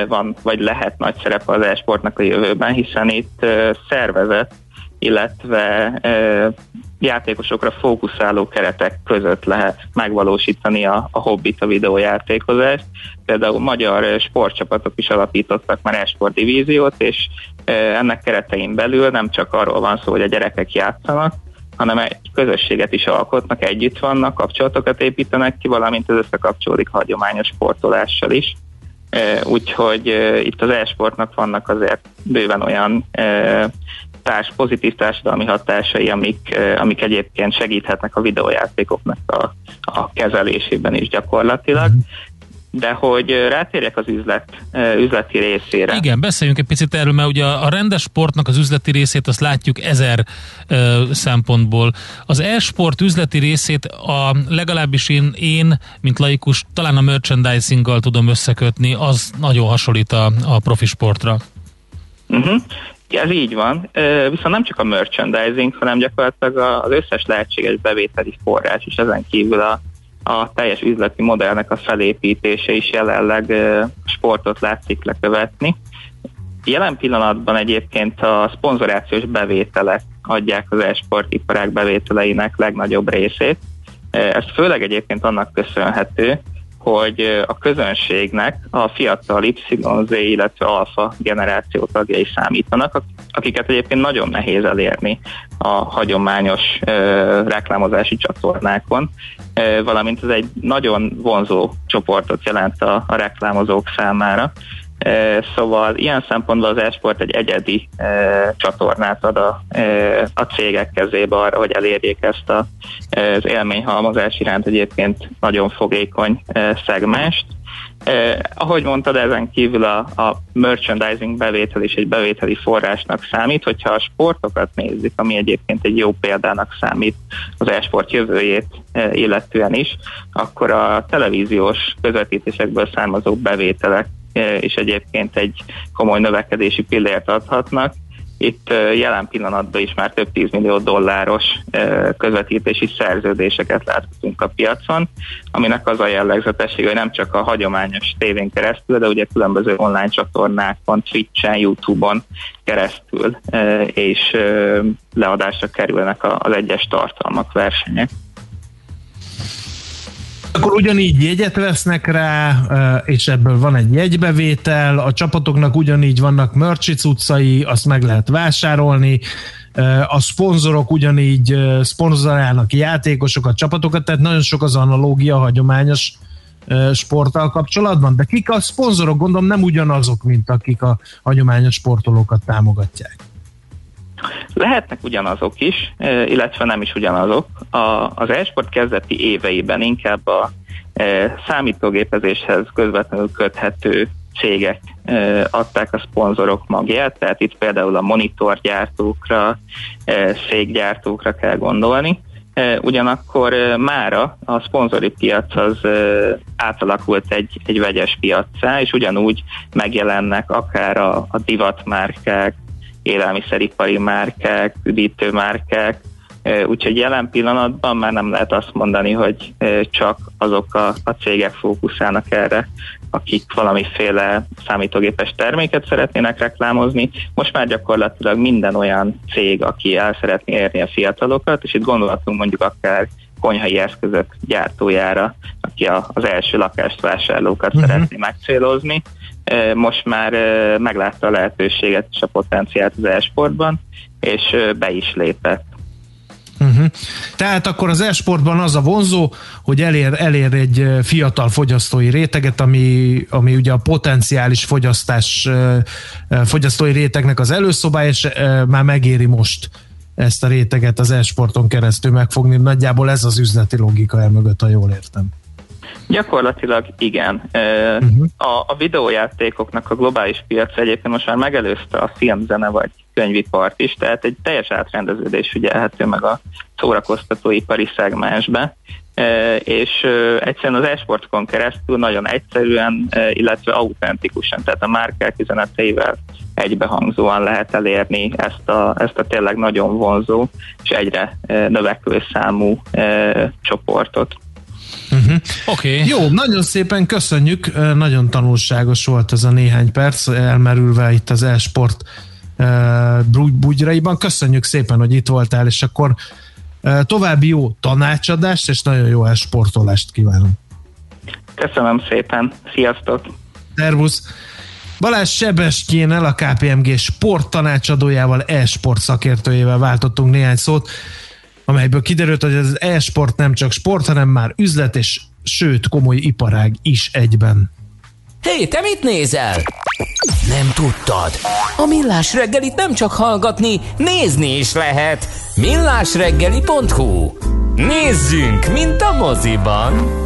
van, vagy lehet nagy szerepe az e-sportnak a jövőben, hiszen itt e, szervezet, illetve e, játékosokra fókuszáló keretek között lehet megvalósítani a, a hobbit, a videójátékozást. Például magyar sportcsapatok is alapítottak már e-sport divíziót, és e, ennek keretein belül nem csak arról van szó, hogy a gyerekek játszanak, hanem egy közösséget is alkotnak, együtt vannak, kapcsolatokat építenek ki, valamint ez összekapcsolódik hagyományos sportolással is. Úgyhogy itt az e-sportnak vannak azért bőven olyan társ, pozitív társadalmi hatásai, amik, amik egyébként segíthetnek a videójátékoknak a, a kezelésében is gyakorlatilag. De hogy rátérjek az üzlet, üzleti részére. Igen, beszéljünk egy picit erről, mert ugye a rendes sportnak az üzleti részét azt látjuk ezer ö, szempontból. Az e-sport üzleti részét a, legalábbis én, én, mint laikus, talán a merchandisinggal tudom összekötni, az nagyon hasonlít a, a profi sportra. Uh-huh. Ez így van, viszont nem csak a merchandising, hanem gyakorlatilag az összes lehetséges bevételi forrás, és ezen kívül a, a teljes üzleti modellnek a felépítése is jelenleg sportot látszik lekövetni. Jelen pillanatban egyébként a szponzorációs bevételek adják az e-sportiparák bevételeinek legnagyobb részét. Ez főleg egyébként annak köszönhető, hogy a közönségnek a fiatal YZ, illetve alfa generáció tagjai számítanak, ak- akiket egyébként nagyon nehéz elérni a hagyományos ö, reklámozási csatornákon, ö, valamint ez egy nagyon vonzó csoportot jelent a, a reklámozók számára. Szóval ilyen szempontból az e-sport egy egyedi e, csatornát ad a, e, a cégek kezébe arra, hogy elérjék ezt a, az élményhalmozás iránt egyébként nagyon fogékony e, szegmást. Eh, ahogy mondtad, ezen kívül a, a merchandising bevétel is egy bevételi forrásnak számít, hogyha a sportokat nézzük, ami egyébként egy jó példának számít az e-sport jövőjét eh, illetően is, akkor a televíziós közvetítésekből származó bevételek is egyébként egy komoly növekedési pillért adhatnak. Itt jelen pillanatban is már több tízmillió dolláros eh, közvetítési szerződéseket láthatunk a piacon, aminek az a jellegzetessége, hogy nem csak a hagyományos tévén keresztül, de ugye különböző online csatornákon, Twitch-en, YouTube-on keresztül és leadásra kerülnek az egyes tartalmak, versenyek. Akkor ugyanígy jegyet vesznek rá, eh, és ebből van egy jegybevétel, a csapatoknak ugyanígy vannak mercsic utcai, azt meg lehet vásárolni, eh, a szponzorok ugyanígy eh, szponzorálnak játékosokat, csapatokat, tehát nagyon sok az analógia a hagyományos sporttal kapcsolatban, de kik a szponzorok, gondolom nem ugyanazok, mint akik a hagyományos sportolókat támogatják. Lehetnek ugyanazok is, illetve nem is ugyanazok. A, az e-sport kezdeti éveiben inkább a eh, számítógépezéshez közvetlenül köthető cégek eh, adták a szponzorok magját, tehát itt például a monitorgyártókra, eh, székgyártókra kell gondolni. Eh, Ugyanakkor eh, mára a szponzori piac az eh, átalakult egy, egy vegyes piacá, és ugyanúgy megjelennek akár a, a divatmárkák, élelmiszeripari márkák, üdítőmárkák, úgyhogy jelen pillanatban már nem lehet azt mondani, hogy csak azok a, a cégek fókuszálnak erre, akik valamiféle számítógépes terméket szeretnének reklámozni. Most már gyakorlatilag minden olyan cég, aki el szeretné érni a fiatalokat, és itt gondolhatunk mondjuk akár konyhai eszközök gyártójára, aki a, az első lakást vásárlókat uh-huh. szeretné megcélozni, most már meglátta a lehetőséget és a potenciált az e-sportban, és be is lépett. Uh-huh. Tehát akkor az e-sportban az a vonzó, hogy elér, elér egy fiatal fogyasztói réteget, ami, ami ugye a potenciális fogyasztás fogyasztói rétegnek az előszobája, és már megéri most ezt a réteget az e-sporton keresztül megfogni. Nagyjából ez az üzleti logika el mögött, ha jól értem. Gyakorlatilag igen. Uh-huh. A, a videójátékoknak a globális piac egyébként most már megelőzte a filmzene vagy könyvipart is, tehát egy teljes átrendeződés figyelhető meg a szórakoztatóipari szegmensbe, és egyszerűen az esportokon keresztül nagyon egyszerűen, illetve autentikusan, tehát a márkák üzeneteivel egybehangzóan lehet elérni ezt a, ezt a tényleg nagyon vonzó és egyre növekvő számú csoportot. Uh-huh. Oké. Okay. Jó, nagyon szépen köszönjük, nagyon tanulságos volt ez a néhány perc, elmerülve itt az e-sport bugyraiban. Köszönjük szépen, hogy itt voltál, és akkor további jó tanácsadást, és nagyon jó e-sportolást kívánunk. Köszönöm szépen, sziasztok! Szervusz! Balázs Sebestyénnel, a KPMG sport tanácsadójával, e-sport szakértőjével váltottunk néhány szót amelyből kiderült, hogy az e-sport nem csak sport, hanem már üzlet és sőt komoly iparág is egyben. Hé, hey, te mit nézel? Nem tudtad? A Millás reggelit nem csak hallgatni, nézni is lehet. millásreggeli.hu Nézzünk, mint a moziban!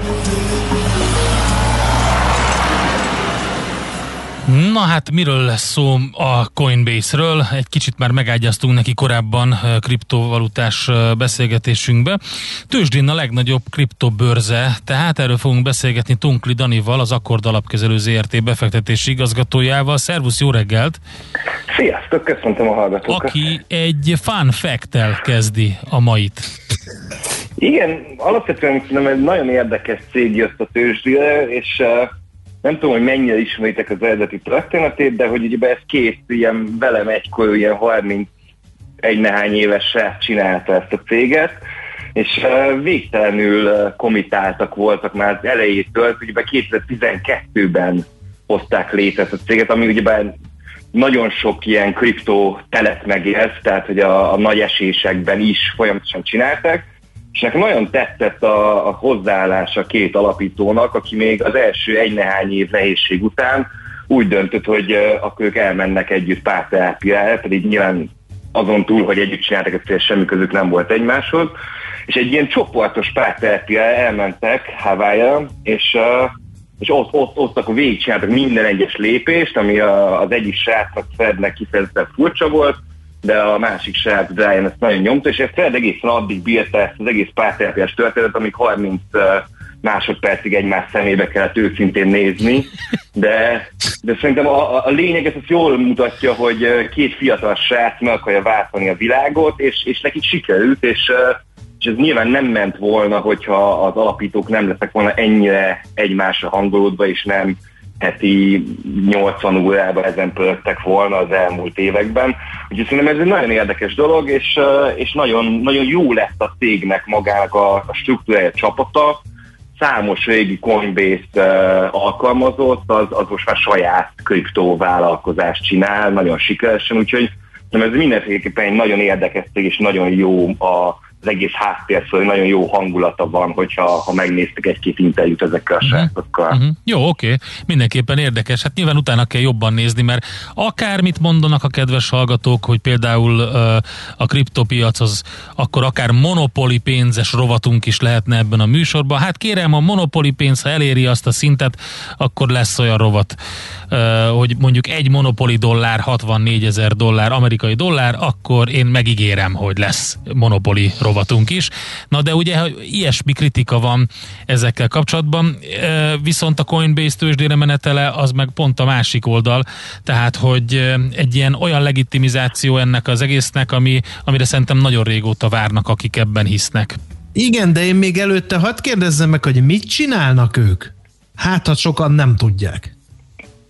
Na hát miről lesz szó a Coinbase-ről? Egy kicsit már megágyaztunk neki korábban kriptovalutás beszélgetésünkbe. Tőzsdén a legnagyobb kriptobörze, tehát erről fogunk beszélgetni Tunkli Danival, az Akkord Alapkezelő ZRT befektetési igazgatójával. Szervusz, jó reggelt! Sziasztok, köszöntöm a hallgatókat! Aki egy fun fact kezdi a mait. Igen, alapvetően nem egy nagyon érdekes cég jött a tőzsdére, és nem tudom, hogy mennyire ismeritek az eredeti történetét, de hogy ugye ez két ilyen velem egykor ilyen 30 egy nehány éves srác csinálta ezt a céget, és végtelenül komitáltak voltak már az elejétől, hogy ugye 2012-ben hozták létre ezt a céget, ami ugye nagyon sok ilyen kriptó telet megélsz, tehát hogy a, a nagy esésekben is folyamatosan csinálták, és nekem nagyon tetszett a, a hozzáállás a két alapítónak, aki még az első egy-nehány év nehézség után úgy döntött, hogy uh, akkor ők elmennek együtt párterápiára, pedig nyilván azon túl, hogy együtt csináltak, egyszerűen semmi közük nem volt egymáshoz, és egy ilyen csoportos párterápiára elmentek hawaii és, uh, és ott, ott, ott akkor végigcsináltak minden egyes lépést, ami a, az egyik srácnak Frednek kifejezetten furcsa volt, de a másik srác Brian ezt nagyon nyomta, és ez Fred egészen addig bírta ezt az egész párterápiás történetet, amíg 30 uh, másodpercig egymás szemébe kellett őszintén nézni, de, de szerintem a, a lényeg ez jól mutatja, hogy két fiatal srác meg akarja váltani a világot, és, és nekik sikerült, és, és ez nyilván nem ment volna, hogyha az alapítók nem lettek volna ennyire egymásra hangolódva, és nem heti 80 órában ezen pörögtek volna az elmúlt években. Úgyhogy szerintem ez egy nagyon érdekes dolog, és, és nagyon, nagyon jó lett a cégnek magának a, a struktúrája csapata. Számos régi Coinbase uh, alkalmazott, az, az most már saját kriptovállalkozást csinál, nagyon sikeresen, úgyhogy ez mindenféleképpen egy nagyon érdekes cég, és nagyon jó a az egész háttér, szóval nagyon jó hangulata van, hogyha ha megnéztek egy-két interjút ezekkel a srácokkal. Uh-huh. Jó, oké. Okay. Mindenképpen érdekes. Hát nyilván utána kell jobban nézni, mert akármit mondanak a kedves hallgatók, hogy például uh, a kriptopiac az akkor akár monopoli pénzes rovatunk is lehetne ebben a műsorban. Hát kérem, a monopoli pénz, ha eléri azt a szintet, akkor lesz olyan rovat, uh, hogy mondjuk egy monopoli dollár 64 ezer dollár, amerikai dollár, akkor én megígérem, hogy lesz monopoli rovat rovatunk is. Na de ugye ilyesmi kritika van ezekkel kapcsolatban, viszont a Coinbase tőzsdére menetele az meg pont a másik oldal, tehát hogy egy ilyen olyan legitimizáció ennek az egésznek, ami, amire szerintem nagyon régóta várnak, akik ebben hisznek. Igen, de én még előtte hadd kérdezzem meg, hogy mit csinálnak ők? Hát, ha sokan nem tudják.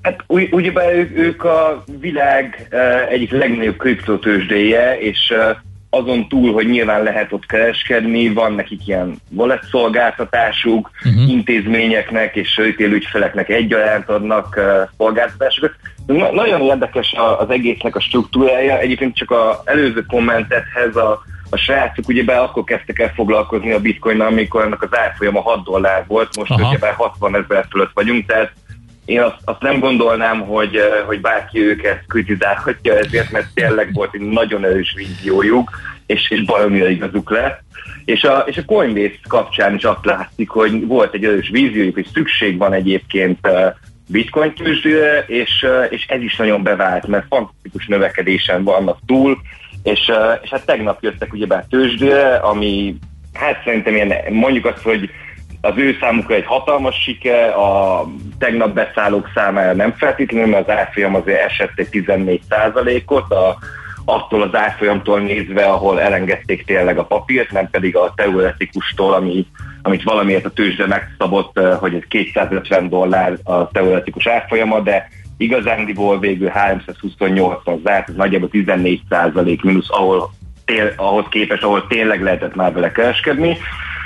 Hát ugyebár ők, ők a világ uh, egyik legnagyobb kriptotősdéje, és uh, azon túl, hogy nyilván lehet ott kereskedni, van nekik ilyen wallet szolgáltatásuk, uh-huh. intézményeknek és retail ügyfeleknek egyaránt adnak uh, szolgáltatásokat. Na, nagyon érdekes az egésznek a struktúrája. Egyébként csak az előző kommentethez a, a srácok be akkor kezdtek el foglalkozni a bitcoinnal, amikor ennek az árfolyama 6 dollár volt, most ugye 60 ezer fölött vagyunk, tehát én azt, azt nem gondolnám, hogy, hogy bárki őket kritizálhatja ezért, mert tényleg volt egy nagyon erős víziójuk, és, és baromira igazuk lett. És a, és a Coinbase kapcsán is azt látszik, hogy volt egy erős víziójuk, és szükség van egyébként bitcoin tőzsdére, és, és ez is nagyon bevált, mert fantasztikus növekedésen vannak túl, és, és hát tegnap jöttek ugyebár tőzsdére, ami hát szerintem ilyen, mondjuk azt, hogy az ő számukra egy hatalmas sike, a tegnap beszállók számára nem feltétlenül, mert az árfolyam azért esett egy 14 ot a, attól az árfolyamtól nézve, ahol elengedték tényleg a papírt, nem pedig a teoretikustól, ami, amit valamiért a tőzsde megszabott, eh, hogy ez 250 dollár a teoretikus árfolyama, de igazándiból végül 328-on zárt, ez nagyjából 14 mínusz, ahol tél, ahhoz képest, ahol tényleg lehetett már vele kereskedni.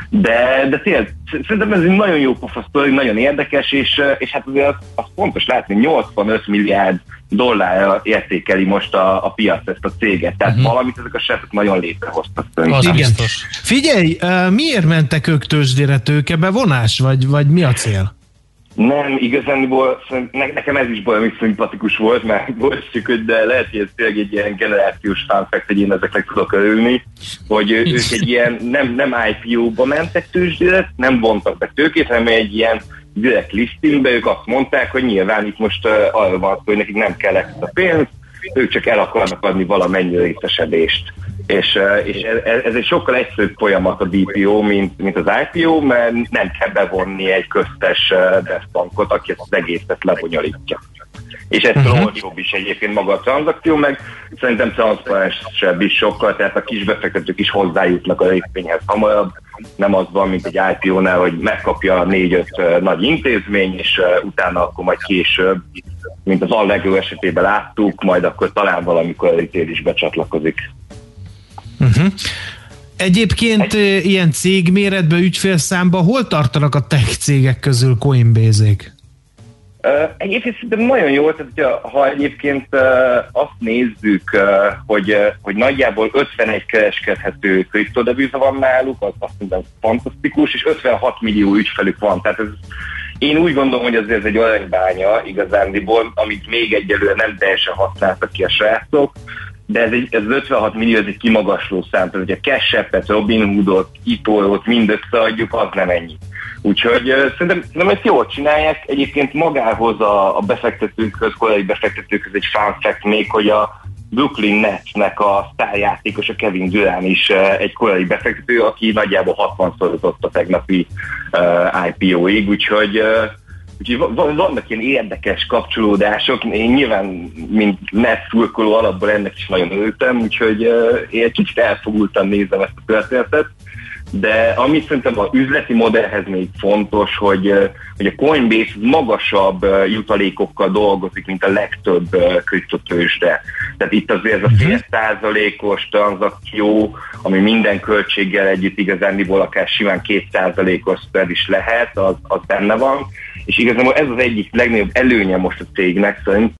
De, de tényleg, szerintem ez egy nagyon jó pofasztori, nagyon érdekes, és, és hát azért az, az fontos látni, 85 milliárd dollárra értékeli most a, a piac ezt a céget. Tehát uh-huh. valamit ezek a srácok nagyon létrehoztak. Az Igen. Biztos. Figyelj, miért mentek ők tőzsdére tőkebe vonás, vagy, vagy mi a cél? Nem, igazániból nekem ez is valami szimpatikus volt, mert volt hogy de lehet, hogy ez tényleg egy ilyen generációs fanfekt, hogy én ezeknek tudok örülni, hogy ők egy ilyen nem, nem IPO-ba mentek tőzsdére, nem vontak be tőkét, hanem egy ilyen direkt listingbe, ők azt mondták, hogy nyilván itt most uh, arra van hogy nekik nem kell ezt a pénz, ők csak el akarnak adni valamennyi részesedést és, és ez, ez egy sokkal egyszerűbb folyamat a DPO, mint, mint az IPO, mert nem kell bevonni egy köztes bankot, aki ezt az egészet lebonyolítja. És ez uh-huh. olcsóbb is egyébként maga a tranzakció, meg szerintem transzparensebb is sokkal, tehát a kisbefektetők is hozzájutnak a részvényhez hamarabb, nem az van, mint egy IPO-nál, hogy megkapja négy-öt nagy intézmény, és utána akkor majd később, mint az Allegro esetében láttuk, majd akkor talán valamikor a is becsatlakozik. Uh-huh. Egyébként Egy... ilyen cégméretben, ügyfélszámban hol tartanak a tech cégek közül Coinbase-ék? Uh, egyébként szerintem nagyon jó, tehát hogyha, ha egyébként uh, azt nézzük, uh, hogy, uh, hogy nagyjából 51 kereskedhető kriptodeviza van náluk, az azt mondom fantasztikus, és 56 millió ügyfelük van. Tehát ez, én úgy gondolom, hogy ez egy aranybánya igazándiból, amit még egyelőre nem teljesen használtak ki a srácok, de ez, egy, ez 56 millió, ez egy kimagasló szám, tehát hogyha Cash Robin Hoodot, Itolót mind összeadjuk, az nem ennyi. Úgyhogy szerintem nem ezt jól csinálják. Egyébként magához a, a befektetőkhöz, korai befektetőkhöz egy fun fact még, hogy a Brooklyn Netsnek a sztárjátékos, a Kevin Durant is egy korai befektető, aki nagyjából 60 szorozott a tegnapi uh, IPO-ig, úgyhogy uh, Úgyhogy va- vannak ilyen érdekes kapcsolódások. Én nyilván, mint net szurkoló alapból ennek is nagyon örültem, úgyhogy én egy kicsit elfogultan nézem ezt a történetet. De amit szerintem az üzleti modellhez még fontos, hogy, hogy a Coinbase magasabb jutalékokkal dolgozik, mint a legtöbb kriptotősde. Tehát itt azért ez a fél százalékos tranzakció, ami minden költséggel együtt igazándiból akár simán két százalékos spread is lehet, az, az benne van és igazából ez az egyik legnagyobb előnye most a cégnek, szerint